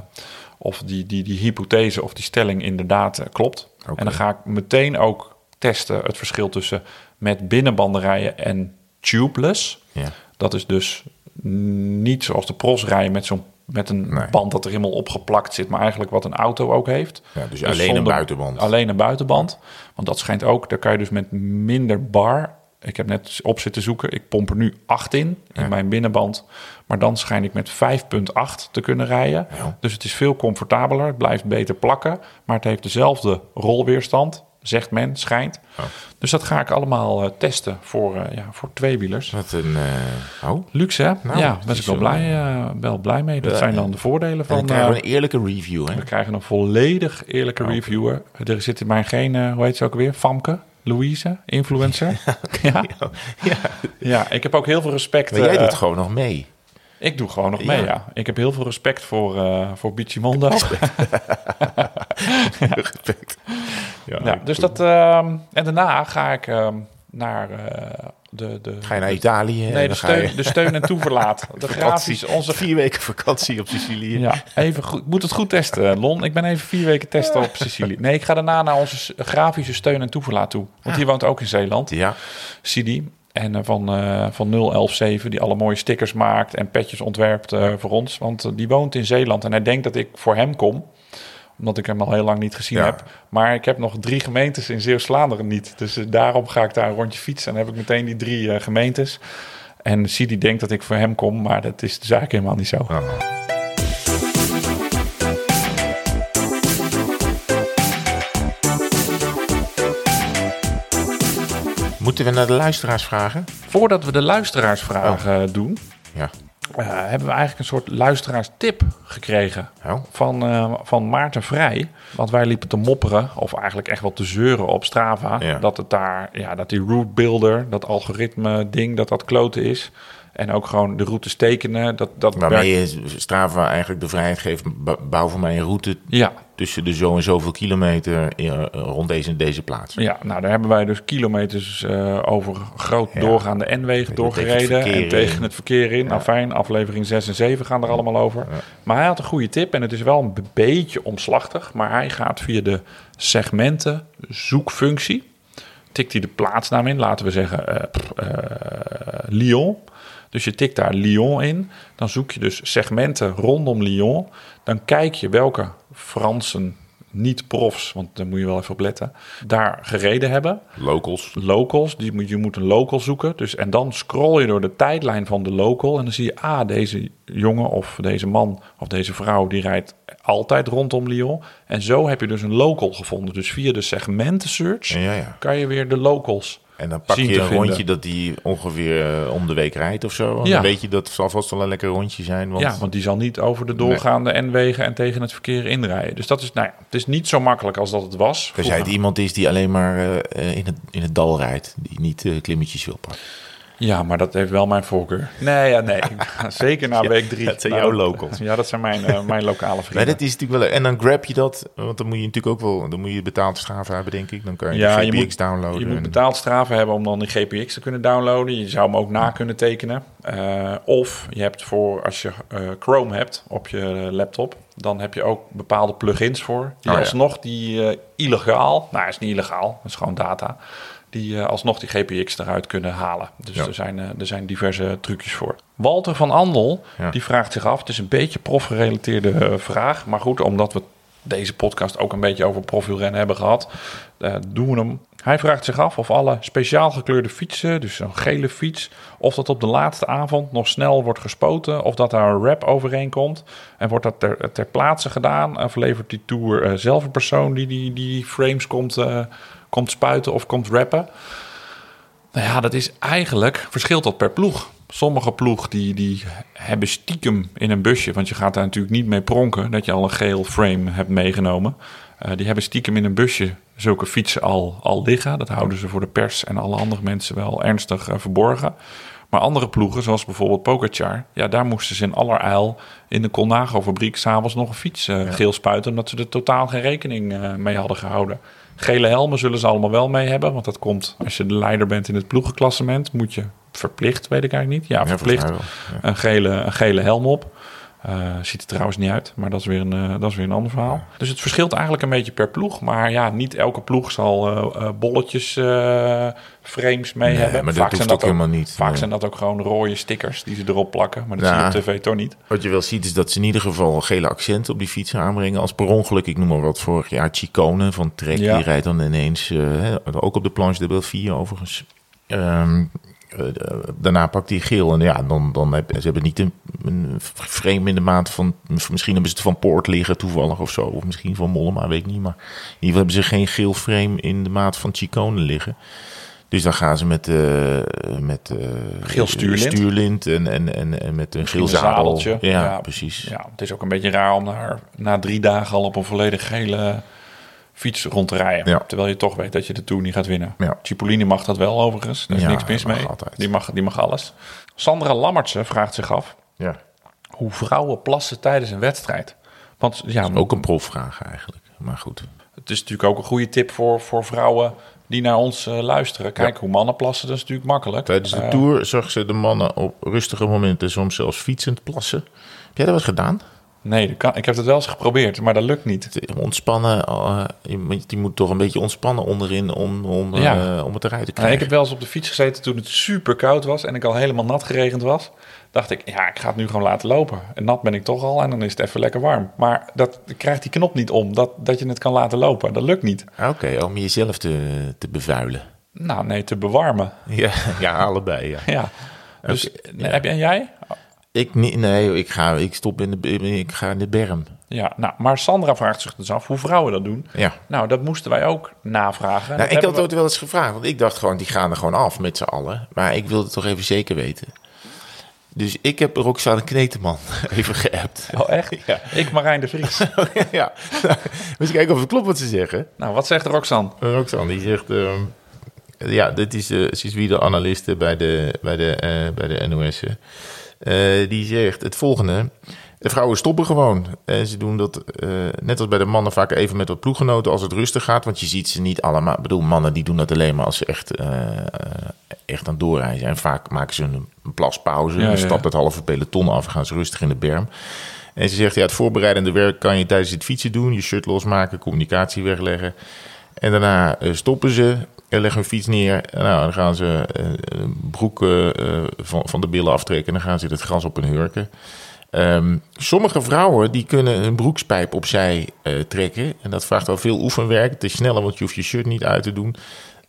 of die, die, die hypothese of die stelling inderdaad eh, klopt. En dan ga ik meteen ook testen het verschil tussen met binnenbanderijen en tubeless. Ja. Dat is dus niet zoals de pros rijden met zo'n met een Nee. band dat er helemaal opgeplakt zit, maar eigenlijk wat een auto ook heeft. Ja, dus alleen een buitenband. Alleen een buitenband. Want dat schijnt ook, daar kan je dus met minder bar. Ik heb net op zitten zoeken. Ik pomp er nu 8 in, in Ja. mijn binnenband. Maar dan schijn ik met 5,8 te kunnen rijden. Ja. Dus het is veel comfortabeler. Het blijft beter plakken. Maar het heeft dezelfde rolweerstand. Zegt men, schijnt. Oh. Dus dat ga ik allemaal eh, testen voor, eh, ja, voor tweewielers. Wat een... eh, oh. Luxe, hè? Nou, ja, ik wel blij, wel blij mee. Dat zijn en- dan de voordelen En van... dan krijgen we een eerlijke review, hè? we krijgen een volledig eerlijke Oké. reviewer. Er zit in mij geen, hoe heet ze ook weer? Famke? Louise? Influencer? ja. Ja. ja, ik heb ook heel veel respect. Maar jij doet gewoon nog mee. Ik doe gewoon nog mee, Ja. ja. Ik heb heel veel respect voor, eh voor Bichimondo. Respect. Ja, dus dat, ehm, en daarna ga ik ehm, naar eh, de, de... Ga je naar Italië? Nee, de steun, je de steun en toeverlaat. De grafisch, onze... vier weken vakantie op Sicilië. Ja, even goed. Ik moet het goed testen, Lon. Ik ben even vier weken testen op Sicilië. Nee, ik ga daarna naar onze grafische steun en toeverlaat toe. Want die woont ook in Zeeland. Ja. Sidi. En eh, van, eh van 0117, die alle mooie stickers maakt en petjes ontwerpt eh, voor ons. Want die woont in Zeeland en hij denkt dat ik voor hem kom. Omdat ik hem al heel lang niet gezien Ja. heb. Maar ik heb nog drie gemeentes in Zeeuws-Vlaanderen niet. Dus daarom ga ik daar een rondje fietsen. En dan heb ik meteen die drie gemeentes. En Sidi denkt dat ik voor hem kom, maar dat is dus eigenlijk helemaal niet zo. Oh. Moeten we naar de luisteraars vragen? Voordat we de luisteraarsvragen doen, Ja. eh, hebben we eigenlijk een soort luisteraarstip gekregen. Oh. van, eh, van Maarten Vrij. Want wij liepen te mopperen, of eigenlijk echt wel te zeuren op Strava. Ja. Dat het daar, ja, dat die route builder, dat algoritme ding, dat dat kloten is. En ook gewoon de routes tekenen. Dat, dat Waarmee werkt- je Strava eigenlijk de vrijheid geeft. Bouw voor mij een route Ja, tussen de zo en zoveel kilometer eh, rond deze en deze plaats. ja, nou daar hebben wij dus kilometers eh, over groot Ja. doorgaande N-wegen Tegen doorgereden. verkeer En tegen in. het verkeer in. Nou fijn, aflevering 6 en 7 gaan er allemaal over. Ja. Maar hij had een goede tip en het is wel een beetje omslachtig. Maar hij gaat via de segmenten zoekfunctie. Tikt hij de plaatsnaam in, laten we zeggen eh, Lyon. Dus je tikt daar Lyon in. Dan zoek je dus segmenten rondom Lyon. Dan kijk je welke Fransen niet-profs, want daar moet je wel even op letten, daar gereden hebben Locals. locals. Die moet, je moet een local zoeken. Dus, en dan scroll je door de tijdlijn van de local. En dan zie je, ah, deze jongen of deze man of deze vrouw... die rijdt altijd rondom Lyon. En zo heb je dus een local gevonden. Dus via de segmenten search Ja, ja. kan je weer de locals... En dan pak je een vinden. rondje dat die ongeveer eh, om de week rijdt of zo. En Ja. Dan weet je dat zal vast wel een lekker rondje zijn. Want Ja, want die zal niet over de doorgaande N-wegen en tegen het verkeer inrijden. Dus dat is, nou ja, het is niet zo makkelijk als dat het was. Jij Vroeger- het iemand is die alleen maar eh, eh, in, het, in het dal rijdt. Die niet eh, klimmetjes wil pakken. Ja, maar dat heeft wel mijn voorkeur. Nee, ja, nee. Zeker na week drie. dat zijn Nou, jouw locals. Ja, dat zijn mijn, eh, mijn lokale Nee, vrienden. dat is natuurlijk wel. En dan grab je dat, want dan moet je natuurlijk ook wel. Dan moet je betaald Strava hebben, denk ik. Dan kan je Ja, de je GPX moet- downloaden. Je moet betaald straven hebben om dan die GPX te kunnen downloaden. Je zou hem ook na kunnen tekenen. Eh, of je hebt voor, als je eh, Chrome hebt op je laptop, dan heb je ook bepaalde plugins voor. Die Oh, ja. alsnog die eh, illegaal, nou is niet illegaal, dat is gewoon data. Die eh, alsnog die GPX eruit kunnen halen. Dus Ja. er, zijn, eh, er zijn diverse trucjes voor. Walter van Andel, Ja. die vraagt zich af. Het is een beetje profgerelateerde eh, vraag. Maar goed, omdat we deze podcast ook een beetje over profielrennen hebben gehad, eh, doen we hem. Hij vraagt zich af of alle speciaal gekleurde fietsen, dus een gele fiets, of dat op de laatste avond nog snel wordt gespoten, of dat daar een rap overheen komt. En wordt dat ter, ter plaatse gedaan? Of levert die tour zelf een persoon die die, die frames komt, komt spuiten of komt rappen? Nou ja, dat is eigenlijk, verschilt dat per ploeg. Sommige ploeg die, die hebben stiekem in een busje, want je gaat daar natuurlijk niet mee pronken dat je al een geel frame hebt meegenomen. Eh, die hebben stiekem in een busje zulke fietsen al, al liggen. Dat houden ze voor de pers en alle andere mensen wel ernstig eh, verborgen. Maar andere ploegen, zoals bijvoorbeeld Pogacar, ja, daar moesten ze in allerijl in de Colnago-fabriek s'avonds nog een fiets eh, geel spuiten, omdat ze er totaal geen rekening mee hadden gehouden. Gele helmen zullen ze allemaal wel mee hebben, want dat komt als je de leider bent in het ploegenklassement, moet je verplicht, weet ik eigenlijk niet, ja, verplicht een gele, een gele helm op. Eh, ziet er trouwens niet uit, maar dat is weer een, eh, dat is weer een ander verhaal. Dus het verschilt eigenlijk een beetje per ploeg. Maar ja, niet elke ploeg zal eh, bolletjes, frames mee Nee, hebben. maar dat hoeft ook helemaal niet. Vaak Nee. zijn dat ook gewoon rode stickers die ze erop plakken. Maar dat Ja. zie je op tv toch niet. Wat je wel ziet is dat ze in ieder geval gele accenten op die fietsen aanbrengen. Als per ongeluk, ik noem maar wat, vorig jaar Chicone van Trek. Ja. Die rijdt dan ineens, ook op de planche de Belfier overigens. Ehm, eh, daarna pakt hij geel en ja, dan, dan heb, ze hebben niet een een frame in de maat van... Misschien hebben ze het van Poort liggen toevallig of zo. Of misschien van Mollema, weet ik niet. Maar in ieder geval hebben ze geen geel frame in de maat van Chicone liggen. Dus dan gaan ze met, eh met eh, Geel stuurlint. stuurlint en, en, en, en met een geel zadeltje. Ja, Ja. precies. Ja, het is ook een beetje raar om daar na drie dagen al op een volledig gele fiets rond te rijden. Ja. Terwijl je toch weet dat je de Tour niet gaat winnen. Ja. Cipollini mag dat wel overigens. Daar is Ja, niks mis mee. altijd. Die mag, die mag alles. Sandra Lammertse vraagt zich af Ja. hoe vrouwen plassen tijdens een wedstrijd. Want ja, Ook een profvraag eigenlijk. Maar goed. het is natuurlijk ook een goede tip voor, voor vrouwen die naar ons eh, luisteren. Kijk, hoe mannen plassen, dat is natuurlijk makkelijk. Tijdens de Eh, Tour zag ze de mannen op rustige momenten soms zelfs fietsend plassen. Heb jij dat wat gedaan? Nee, dat kan, ik heb het wel eens geprobeerd, maar dat lukt niet. Te Ontspannen, eh, je, moet- die moet toch een beetje ontspannen onderin om, om, eh, Ja. om het eruit te Nou, krijgen. ik heb wel eens op de fiets gezeten toen het super koud was en ik al helemaal nat geregend was. Dacht ik, ja, ik ga het nu gewoon laten lopen. En nat ben ik toch al en dan is het even lekker warm. Maar dat ik krijg die knop niet om, dat, dat je het kan laten lopen. Dat lukt niet. Ah, Oké, om jezelf te, te bevuilen. Nou, nee, te bewarmen. Ja, ja allebei. Ja. Ja. Dus heb je en jij? Ik niet, nee, ik ga, ik stop in de, ik ga in de berm. Ja, nou, maar Sandra vraagt zich dus af hoe vrouwen dat doen. Ja. Nou, dat moesten wij ook navragen. Nou, ik had we- het wel eens gevraagd, want ik dacht gewoon, die gaan er gewoon af met z'n allen. Maar ik wilde het toch even zeker weten. Dus ik heb Roxane Kneteman even geappt. Oh, echt? Ja. Ik, Marijn de Vries. ja, eens kijken of het klopt wat ze zeggen. nou, wat zegt Roxanne? Roxanne, die zegt... ehm, ja, dit is, ze is wie de analiste bij de, bij de, eh, bij de NOS. Eh, die zegt het volgende. De vrouwen stoppen gewoon. En ze doen dat, eh, net als bij de mannen, vaak even met wat ploeggenoten als het rustig gaat. Want je ziet ze niet allemaal. Ik bedoel, mannen die doen dat alleen maar als ze echt, eh, eh, echt aan het doorrijden zijn. Vaak maken ze een, plaspauze. Ja, ja. stapt het halve peloton af en gaan ze rustig in de berm. En ze zegt, ja, het voorbereidende werk kan je tijdens het fietsen doen. Je shirt losmaken, communicatie wegleggen. En daarna eh, stoppen ze leggen hun fiets neer. Nou, dan gaan ze eh, een broek eh, eh, van, van de billen aftrekken. En dan gaan ze het gras op hun hurken. Ehm, sommige vrouwen die kunnen hun broekspijp opzij eh, trekken. En dat vraagt wel veel oefenwerk. Het is sneller, want je hoeft je shirt niet uit te doen.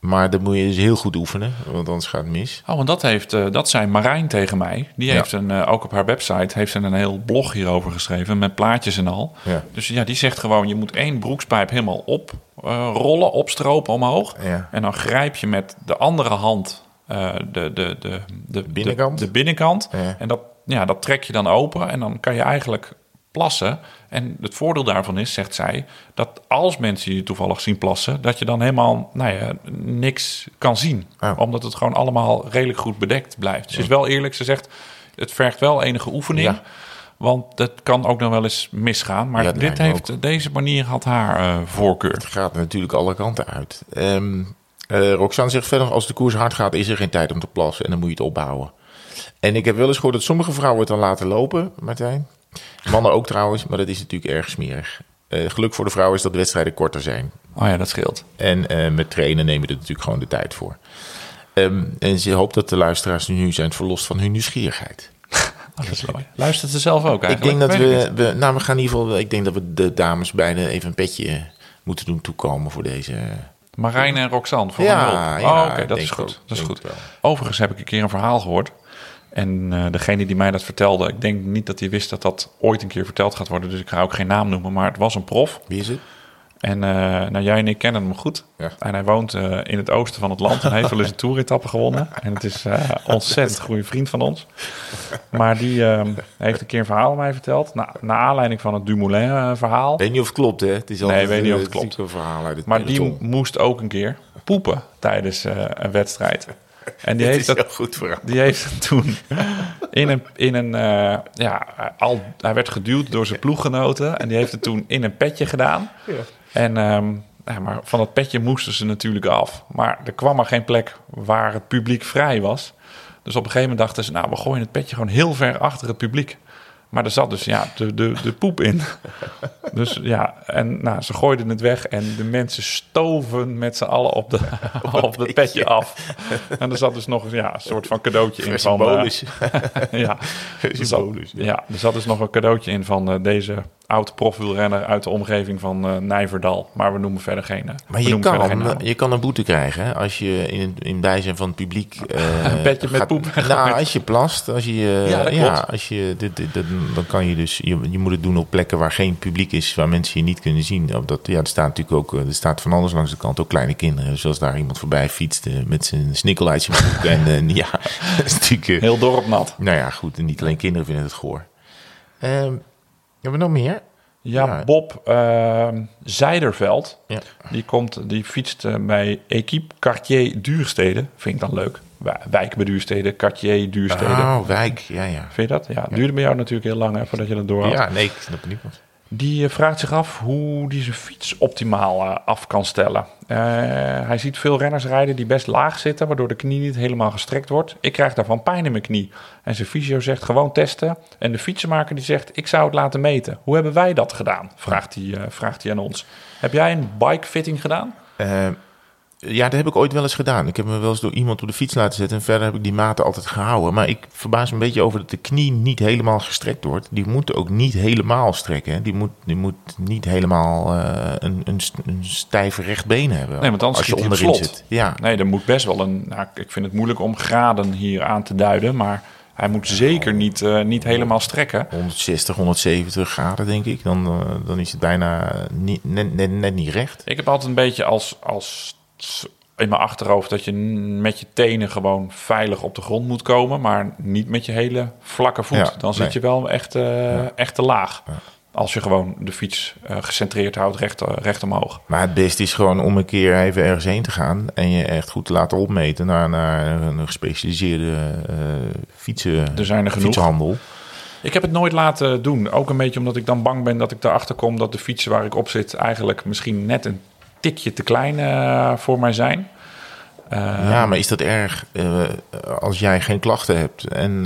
Maar dat moet je dus heel goed oefenen, want anders gaat het mis. Oh, want dat, heeft, eh, dat zei Marijn tegen mij. Die Ja. heeft een, eh, ook op haar website heeft ze een heel blog hierover geschreven met plaatjes en al. Ja. Dus ja, die zegt gewoon, je moet één broekspijp helemaal oprollen, opstropen omhoog. Ja. En dan grijp je met de andere hand eh, de, de, de, de, binnenkant? De, de binnenkant. En dat, ja, dat trek je dan open en dan kan je eigenlijk plassen. En het voordeel daarvan is, zegt zij, dat als mensen je toevallig zien plassen, dat je dan helemaal nou ja, niks kan zien. Omdat het gewoon allemaal redelijk goed bedekt blijft. Ze is wel eerlijk, ze zegt, het vergt wel enige oefening. Ja. Want dat kan ook nog wel eens misgaan. Maar Ja, dit heeft, deze manier had haar eh, voorkeur. Het gaat natuurlijk alle kanten uit. Ehm eh, Roxanne zegt verder, als de koers hard gaat, is er geen tijd om te plassen. En dan moet je het opbouwen. En ik heb wel eens gehoord dat sommige vrouwen het dan laten lopen, Martijn. Mannen ook trouwens, maar dat is natuurlijk erg smerig. Eh, geluk voor de vrouwen is dat de wedstrijden korter zijn. Oh ja, dat scheelt. En eh, met trainen nemen we er natuurlijk gewoon de tijd voor. Ehm, en ze hoopt dat de luisteraars nu zijn verlost van hun nieuwsgierigheid. Oh, dat is mooi. Luistert ze zelf ook Ik eigenlijk? denk dat ik we, we, nou, we gaan in ieder geval, ik denk dat we de dames beide even een petje moeten doen toekomen voor deze. Marijn en Roxanne voor Ja, ja, oh, oké, ik dat is goed. Dat is goed. wel. Overigens heb ik een keer een verhaal gehoord. En eh, degene die mij dat vertelde, ik denk niet dat hij wist dat dat ooit een keer verteld gaat worden. Dus ik ga ook geen naam noemen. Maar het was een prof. Wie is het? En eh, nou, jij en ik kennen hem goed. Ja. En hij woont eh, in het oosten van het land en heeft wel eens een toeretappe gewonnen. En het is ontzettend goede vriend van ons. Maar die eh, heeft een keer een verhaal aan mij verteld. Na, naar aanleiding van het Dumoulin-verhaal. Weet niet of het klopt, hè? Het is Nee, altijd, weet niet of het klopt. een verhaal uit het Maar die moest ook een keer poepen tijdens een wedstrijd. En die heeft is dat goed verhaal. die heeft toen in een, in een eh, ja, al, hij werd geduwd door zijn ploeggenoten en die heeft het toen in een petje gedaan. En ehm, ja, maar van dat petje moesten ze natuurlijk af. Maar er kwam maar geen plek waar het publiek vrij was. Dus op een gegeven moment dachten ze, nou, we gooien het petje gewoon heel ver achter het publiek. Maar er zat dus ja, de, de, de poep in. Dus ja, en nou, ze gooiden het weg en de mensen stoven met z'n allen op, de, op het petje af. En er zat dus nog ja, een soort van cadeautje in van... eh, Symbolisch. ja, er zat, Symbolisch, ja. er zat dus nog een cadeautje in van eh, deze oud profwielrenner uit de omgeving van eh, Nijverdal. Maar we noemen verder geen. eh, Maar je geen kan, je kan een boete krijgen hè, als je in, in bijzijn van het publiek. eh, Een bedje met poep Nou, als je plast, als je. Ja, als je, dit, dit, dit- dan kan je dus. Je, je moet het doen op plekken waar geen publiek is, waar mensen je niet kunnen zien. Op Dat, ja, er staat natuurlijk ook. Er staat van alles langs de kant, ook kleine kinderen. Zoals daar iemand voorbij fietst met zijn snikkel uit zijn broek. en ja, dat is natuurlijk. Heel dorp nat. nou ja, goed. En niet alleen kinderen vinden het goor. Ehm hebben we nog meer? Ja, Ja. Bob ehm Zijderveld. Ja. Die, komt, die fietst eh, bij Equipe Cartier Duurstede. Vind ik dan leuk. Wij- Wijk bij Duurstede, Cartier Duurstede. Oh, wijk. Ja, ja. Vind je dat? Ja, het duurde bij jou natuurlijk heel lang hè, voordat je dat door had. Ja, nee, ik snap het niet. Die eh, vraagt zich af hoe hij zijn fiets optimaal eh, af kan stellen. Eh, hij ziet veel renners rijden die best laag zitten, waardoor de knie niet helemaal gestrekt wordt. Ik krijg daarvan pijn in mijn knie. En zijn fysio zegt gewoon testen. En de fietsenmaker die zegt, ik zou het laten meten. Hoe hebben wij dat gedaan? Vraagt hij, vraagt hij aan ons. Heb jij een bike fitting gedaan? Eh, ja, dat heb ik ooit wel eens gedaan. Ik heb me wel eens door iemand op de fiets laten zetten. En verder heb ik die maten altijd gehouden. Maar ik verbaas me een beetje over dat de knie niet helemaal gestrekt wordt. Die moet ook niet helemaal strekken. hè. Die moet, die moet niet helemaal eh, een, een, een stijf recht been hebben. Nee, want anders als je onderin zit. Ja, Nee, er moet best wel een... Nou, ik vind het moeilijk om graden hier aan te duiden, maar... Hij moet zeker niet, eh, niet helemaal strekken. 160, 170 graden denk ik. Dan, eh, dan is het bijna niet, net, net, net niet recht. Ik heb altijd een beetje als, als in mijn achterhoofd dat je met je tenen gewoon veilig op de grond moet komen, maar niet met je hele vlakke voet. Ja, Dan zit nee. je wel echt, eh, echt te laag. Als je gewoon de fiets eh, gecentreerd houdt, recht, recht omhoog. Maar het beste is gewoon om een keer even ergens heen te gaan en je echt goed te laten opmeten naar, naar een gespecialiseerde eh fietsen, Er zijn er genoeg. fietshandel. Ik heb het nooit laten doen. Ook een beetje omdat ik dan bang ben dat ik erachter kom dat de fietsen waar ik op zit eigenlijk misschien net een tikje te klein eh, voor mij zijn. Eh, ja, maar is dat erg eh, als jij geen klachten hebt en,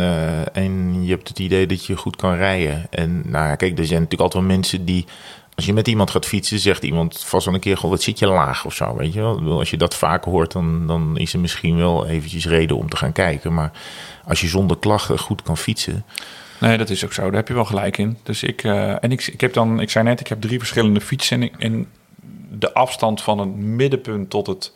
en je hebt het idee dat je goed kan rijden? En nou ja, kijk, er zijn natuurlijk altijd wel mensen die. Als je met iemand gaat fietsen, zegt iemand vast wel een keer: Goh, wat zit je laag of zo. Weet je wel? Als je dat vaker hoort, dan, dan is er misschien wel eventjes reden om te gaan kijken. Maar als je zonder klachten goed kan fietsen. Nee, dat is ook zo. Daar heb je wel gelijk in. Dus ik, en ik, ik heb dan, ik zei net, ik heb drie verschillende fietsen. En, ik- en de afstand van het middenpunt tot het,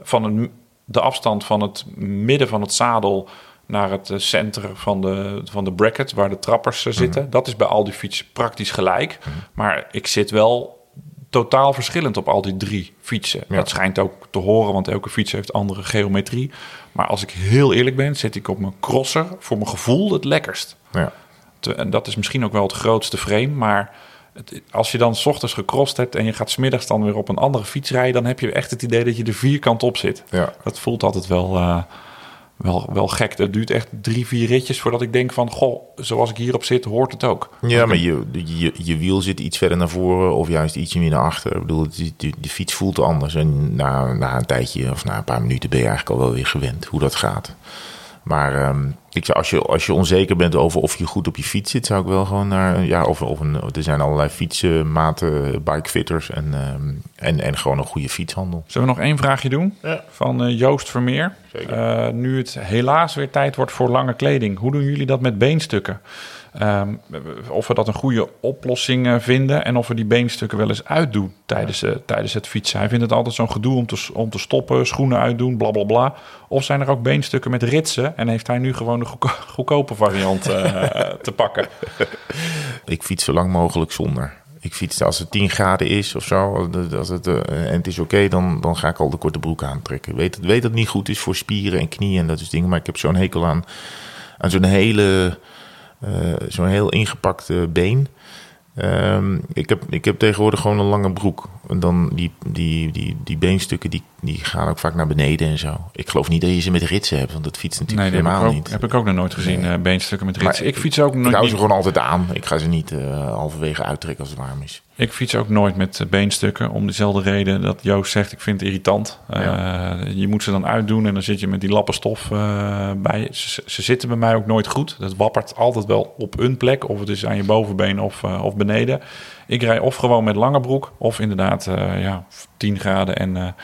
van het, de afstand van het midden van het zadel naar het eh, center van de, van de bracket, waar de trappers eh, zitten, dat is bij al die fietsen praktisch gelijk. Maar ik zit wel totaal verschillend op al die drie fietsen. Ja. Dat schijnt ook te horen, want elke fiets heeft andere geometrie. Maar als ik heel eerlijk ben, zit ik op mijn crosser voor mijn gevoel het lekkerst. Ja. En dat is misschien ook wel het grootste frame. Maar het- als je dan 's ochtends gecrossed hebt en je gaat smiddags dan weer op een andere fiets rijden, dan heb je echt het idee dat je er vierkant op zit. Ja. Dat voelt altijd wel, eh, wel, wel gek. Het duurt echt drie, vier ritjes voordat ik denk van, goh, zoals ik hierop zit, hoort het ook. Ja, maar je, je, je wiel zit iets verder naar voren of juist ietsje meer naar achter. Ik bedoel, die, die fiets voelt anders. En na, na een tijdje of na een paar minuten ben je eigenlijk al wel weer gewend hoe dat gaat. Maar ehm, ik zou, als, je, als je onzeker bent over of je goed op je fiets zit, zou ik wel gewoon naar. Ja, of, of een, er zijn allerlei fietsenmaten, bikefitters en, ehm, en, en gewoon een goede fietshandel. Zullen we nog één vraagje doen? Ja. Van eh, Joost Vermeer. Zeker. Eh, nu het helaas weer tijd wordt voor lange kleding. Hoe doen jullie dat met beenstukken? Ehm, of we dat een goede oplossing eh, vinden. En of we die beenstukken wel eens uitdoen tijdens, eh, tijdens het fietsen. Hij vindt het altijd zo'n gedoe om te, om te stoppen, schoenen uitdoen, bla bla bla. Of zijn er ook beenstukken met ritsen? En heeft hij nu gewoon de goedko- goedkope variant eh, te pakken? Ik fiets zo lang mogelijk zonder. Ik fiets als het 10 graden is of zo, als het, en het is oké, dan, dan ga ik al de korte broek aantrekken. Ik weet, weet dat het niet goed is voor spieren en knieën en dat soort dingen, maar ik heb zo'n hekel aan, aan zo'n hele, zo'n heel ingepakte been. Ehm, ik, heb, ik heb tegenwoordig gewoon een lange broek. En dan die, die, die, die beenstukken die, die gaan ook vaak naar beneden en zo. Ik geloof niet dat je ze met ritsen hebt, want dat fietst Nee, natuurlijk ik, helemaal ook, niet. heb ik ook nog nooit gezien, eh, beenstukken met ritsen. Maar Ik fiets ook Ik nooit hou niet- ze gewoon altijd aan. Ik ga ze niet eh, halverwege uittrekken als het warm is. Ik fiets ook nooit met eh, beenstukken. Om dezelfde reden dat Joost zegt, ik vind het irritant. Ja. Eh, je moet ze dan uitdoen en dan zit je met die lappen stof eh, bij. Ze, ze zitten bij mij ook nooit goed. Dat wappert altijd wel op een plek. Of het is aan je bovenbeen of, of beneden. Ik rij of gewoon met lange broek. Of inderdaad, ja, 10 graden en,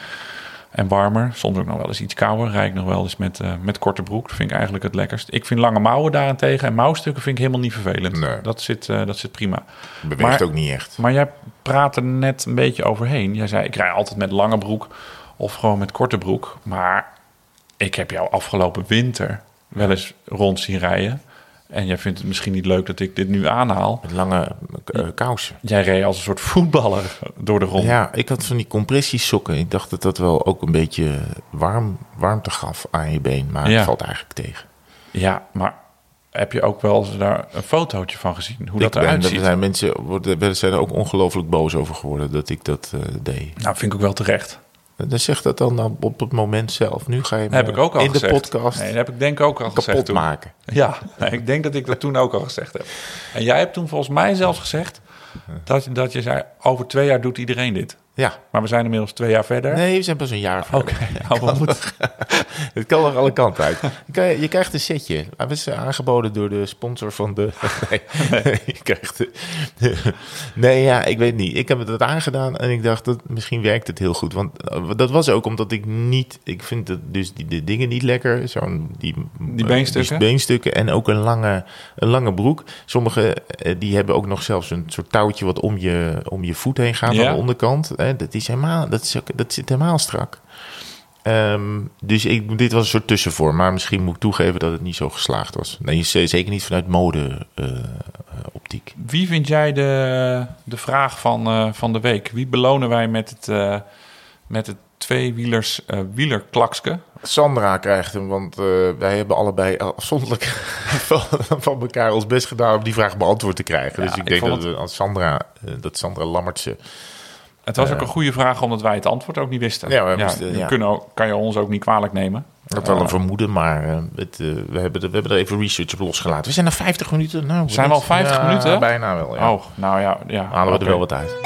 En warmer, soms ook nog wel eens iets kouder. Rijd ik nog wel eens met, eh, met korte broek. Dat vind ik eigenlijk het lekkerst. Ik vind lange mouwen daarentegen en mouwstukken vind ik helemaal niet vervelend. Nee. Dat, zit, eh, dat zit prima. Beweegt Maar- ook niet echt. Maar jij praat er net een beetje overheen. Jij zei, ik rij altijd met lange broek of gewoon met korte broek. Maar ik heb jou afgelopen winter wel eens rond zien rijden. En jij vindt het misschien niet leuk dat ik dit nu aanhaal. Met lange eh, kousen. Jij reed als een soort voetballer door de rond. Ja, ik had van die compressiesokken. Ik dacht dat dat wel ook een beetje warm, warmte gaf aan je been. Maar Ja. het valt eigenlijk tegen. Ja, maar heb je ook wel daar een fotootje van gezien? Hoe dat ik eruit er ziet? zijn mensen worden, zijn er ook ongelooflijk boos over geworden dat ik dat eh, deed. Nou, vind ik ook wel terecht. Dan zeg dat dan op het moment zelf. Nu ga je heb ik ook al in gezegd. de podcast Nee, dat heb ik denk ook al gezegd kapot toen. maken. Ja, nee, ik denk dat ik dat toen ook al gezegd heb. En jij hebt toen volgens mij zelfs gezegd dat, je- dat je zei: over twee jaar doet iedereen dit. Ja. Maar we zijn inmiddels twee jaar verder. Nee, we zijn pas een jaar verder. Oké, moeten- Het kan nog alle kanten uit. Je, krijgt een setje. Hij is aangeboden door de sponsor van de... Nee, je krijgt... de- Nee, ja, ik weet niet. Ik heb het aangedaan en ik dacht, dat misschien werkt het heel goed. Want eh, dat was ook omdat ik niet... Ik vind het, dus die de dingen niet lekker. Zo'n... Die, Die beenstukken? Die beenstukken en ook een lange, een lange broek. Sommige eh, die hebben ook nog zelfs een soort touwtje wat om je, om je voet heen gaat Ja. aan de onderkant. Hè, dat, is helemaal, dat, is ook, dat zit helemaal strak. Ehm, dus ik, dit was een soort tussenvorm. Maar misschien moet ik toegeven dat het niet zo geslaagd was. Nee, zeker niet vanuit mode-optiek. Wie vind jij de, de vraag van, eh, van de week? Wie belonen wij met het, eh, met het tweewielers eh wielerklakske? Sandra krijgt hem, want eh, wij hebben allebei afzonderlijk van, van elkaar ons best gedaan om die vraag beantwoord te krijgen. Ja, dus ik, ik denk dat, Sandra, eh, dat Sandra Lammertse Het was ook een goede vraag omdat wij het antwoord ook niet wisten. Ja, we ja. Kunnen ook, kan je ons ook niet kwalijk nemen. Ik had wel Eh, een vermoeden, maar eh, het, eh, we, hebben er, we hebben er even research op losgelaten. We zijn na 50 minuten. Nou, Zijn we al 50 Ja, minuten? Bijna wel, ja. Oh, nou ja. ja Halen we er wel wat uit.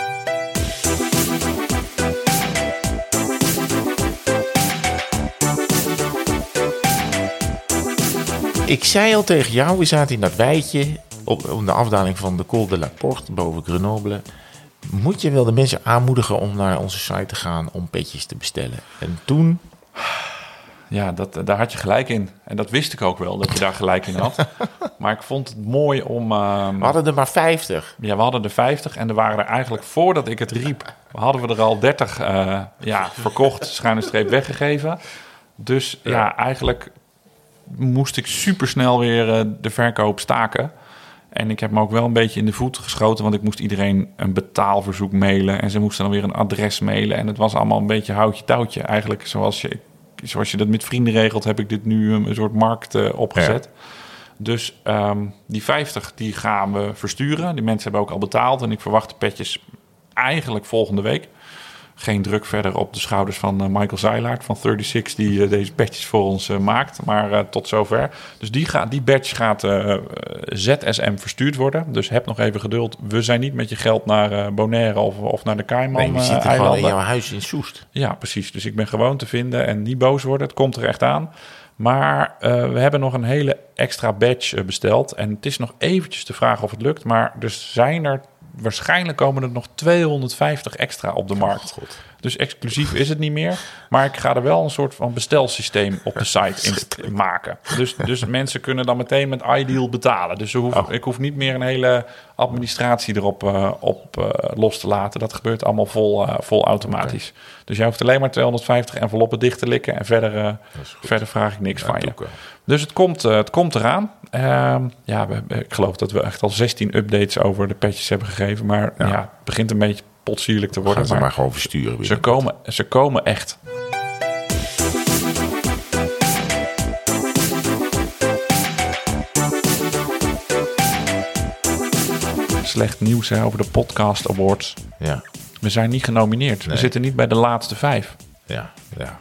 Ik zei al tegen jou, we zaten in dat wijtje op, op de afdaling van de Col de la Porte boven Grenoble. Moet je wel de mensen aanmoedigen om naar onze site te gaan om petjes te bestellen? En toen, Ja, dat, daar had je gelijk in. En dat wist ik ook wel, dat je daar gelijk in had. maar ik vond het mooi om... ehm, we hadden er maar 50. Ja, we hadden er 50 en er waren er eigenlijk voordat ik het riep, hadden we er al 30 eh, ja, verkocht, schuine streep weggegeven. Dus ja, eigenlijk moest ik supersnel weer eh, de verkoop staken. En ik heb me ook wel een beetje in de voet geschoten, want ik moest iedereen een betaalverzoek mailen. En ze moesten dan weer een adres mailen. En het was allemaal een beetje houtje touwtje. Eigenlijk zoals je, zoals je dat met vrienden regelt, heb ik dit nu een, een soort markt eh, opgezet. Dus ehm, die 50 die gaan we versturen. Die mensen hebben ook al betaald. En ik verwacht de petjes eigenlijk volgende week. Geen druk verder op de schouders van eh, Michael Zeilaert van 36... die eh, deze badges voor ons eh, maakt. Maar tot zover. Dus die, gaat, die badge gaat ZSM verstuurd worden. Dus heb nog even geduld. We zijn niet met je geld naar Bonaire of, of naar de Nee, we zitten gewoon in jouw huis in Soest. Ja, precies. Dus ik ben gewoon te vinden en niet boos worden. Het komt er echt aan. Maar we hebben nog een hele extra badge besteld. En het is nog eventjes de vraag of het lukt. Maar er zijn er... Waarschijnlijk komen er nog 250 extra op de markt. Dus exclusief is het niet meer. Maar ik ga er wel een soort van bestelsysteem op de site in maken. Dus, dus mensen kunnen dan meteen met Ideal betalen. Dus hoeven, ik hoef niet meer een hele administratie erop eh, op, eh, los te laten. Dat gebeurt allemaal vol, eh, vol automatisch. Dus jij hoeft alleen maar 250 enveloppen dicht te likken. En verder, verder vraag ik niks van je. Dus het komt, het komt eraan. Ehm, ja, we, ik geloof dat we echt al 16 updates over de patches hebben gegeven. Maar ja, het begint een beetje potsierlijk te Gaan worden. ze Maar maar gewoon versturen. weer. ze komen, ze komen echt. Slecht nieuws hè, over de Podcast Awards. Ja, We zijn niet genomineerd. We zitten niet bij de laatste vijf. ja, ja.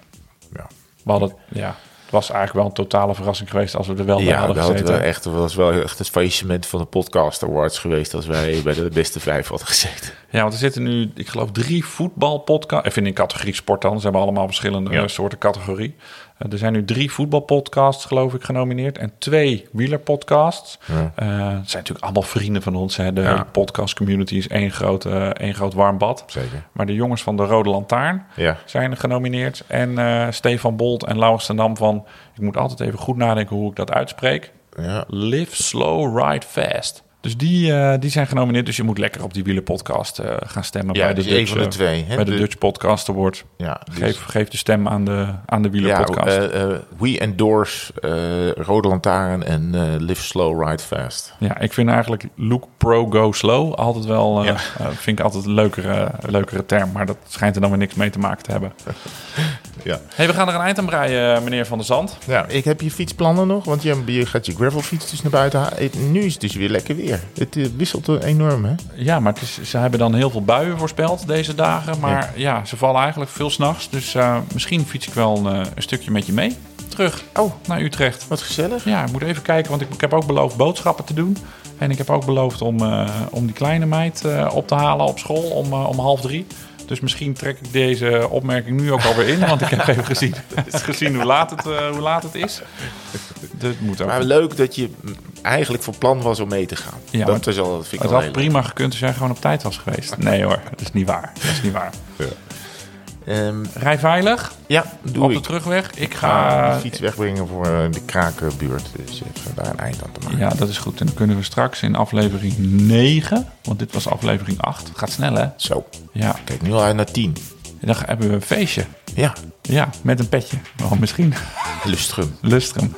ja. We hadden, ja, was eigenlijk wel een totale verrassing geweest als we er wel bij Ja, hadden dat gezeten. wel echt, was wel echt het faillissement van de Podcast Awards geweest als wij bij de beste vijf hadden gezeten. Ja, want er zitten nu, ik geloof, drie voetbalpodcasts. Even in categorie sport dan. Ze hebben allemaal verschillende Ja. soorten categorie. Eh, er zijn nu drie voetbalpodcasts, geloof ik, genomineerd. En twee wielerpodcasts. Ja. Eh, het zijn natuurlijk allemaal vrienden van ons. Hè. De Ja. podcast community is één groot, eh, één groot warm bad. Zeker. Maar de jongens van de Rode Lantaarn Ja. zijn genomineerd. En Stefan Bolt en Laurens ten Dam van... Ik moet altijd even goed nadenken hoe ik dat uitspreek. Ja. Live Slow, Ride Fast. Dus die, eh, die zijn genomineerd. Dus je moet lekker op die wielerpodcast eh gaan stemmen. Ja, bij de dus één Dutch, van de eh, twee. Hè? Bij de De- Dutch Podcast Award. Ja, dus- Geef, geef de stem aan de, aan de ja, wielerpodcast. eh, eh, we endorse eh, Rode Lantaarn en eh, Live Slow, Ride Fast. ja, ik vind eigenlijk Look Pro Go Slow altijd wel... eh, Ja. eh, vind ik altijd een leukere, leukere term. Maar dat schijnt er dan weer niks mee te maken te hebben. Ja. hey, we gaan er een eind aan breien, eh, meneer Van der Zand. Ja, ik heb je fietsplannen nog, want je, je gaat je gravelfiets dus naar buiten halen. Nu is het dus weer lekker weer. Het eh, wisselt enorm, hè? Ja, maar het is, ze hebben dan heel veel buien voorspeld deze dagen. Maar ja, ze vallen eigenlijk veel s'nachts. Dus eh, misschien fiets ik wel een, een stukje met je mee. Terug Oh, naar Utrecht. wat gezellig. Ja, ik moet even kijken, want ik, ik heb ook beloofd boodschappen te doen. En ik heb ook beloofd om, eh, om die kleine meid eh, op te halen op school om, om half drie. Dus misschien trek ik deze opmerking nu ook alweer in. Want ik heb even gezien, gezien hoe, laat het, eh, hoe laat het is. Dat moet ook. Maar leuk dat je eigenlijk van plan was om mee te gaan. Ja, dat is al, dat vind ik Het had prima gekund als jij gewoon op tijd was geweest. Nee hoor, dat is niet waar. Dat is niet waar. leuk. Ehm, Rij veilig ja, doe op ik. de terugweg. Ik ga de fiets wegbrengen voor eh, de krakenbuurt. Dus even daar een eind aan te maken. Ja, dat is goed. En dan kunnen we straks in aflevering 9, want dit was aflevering 8. Het gaat snel hè? Zo, Ja, kijk nu al uit naar 10. en dan hebben we een feestje. Ja, Ja, met een petje. Oh, misschien lustrum. Lustrum.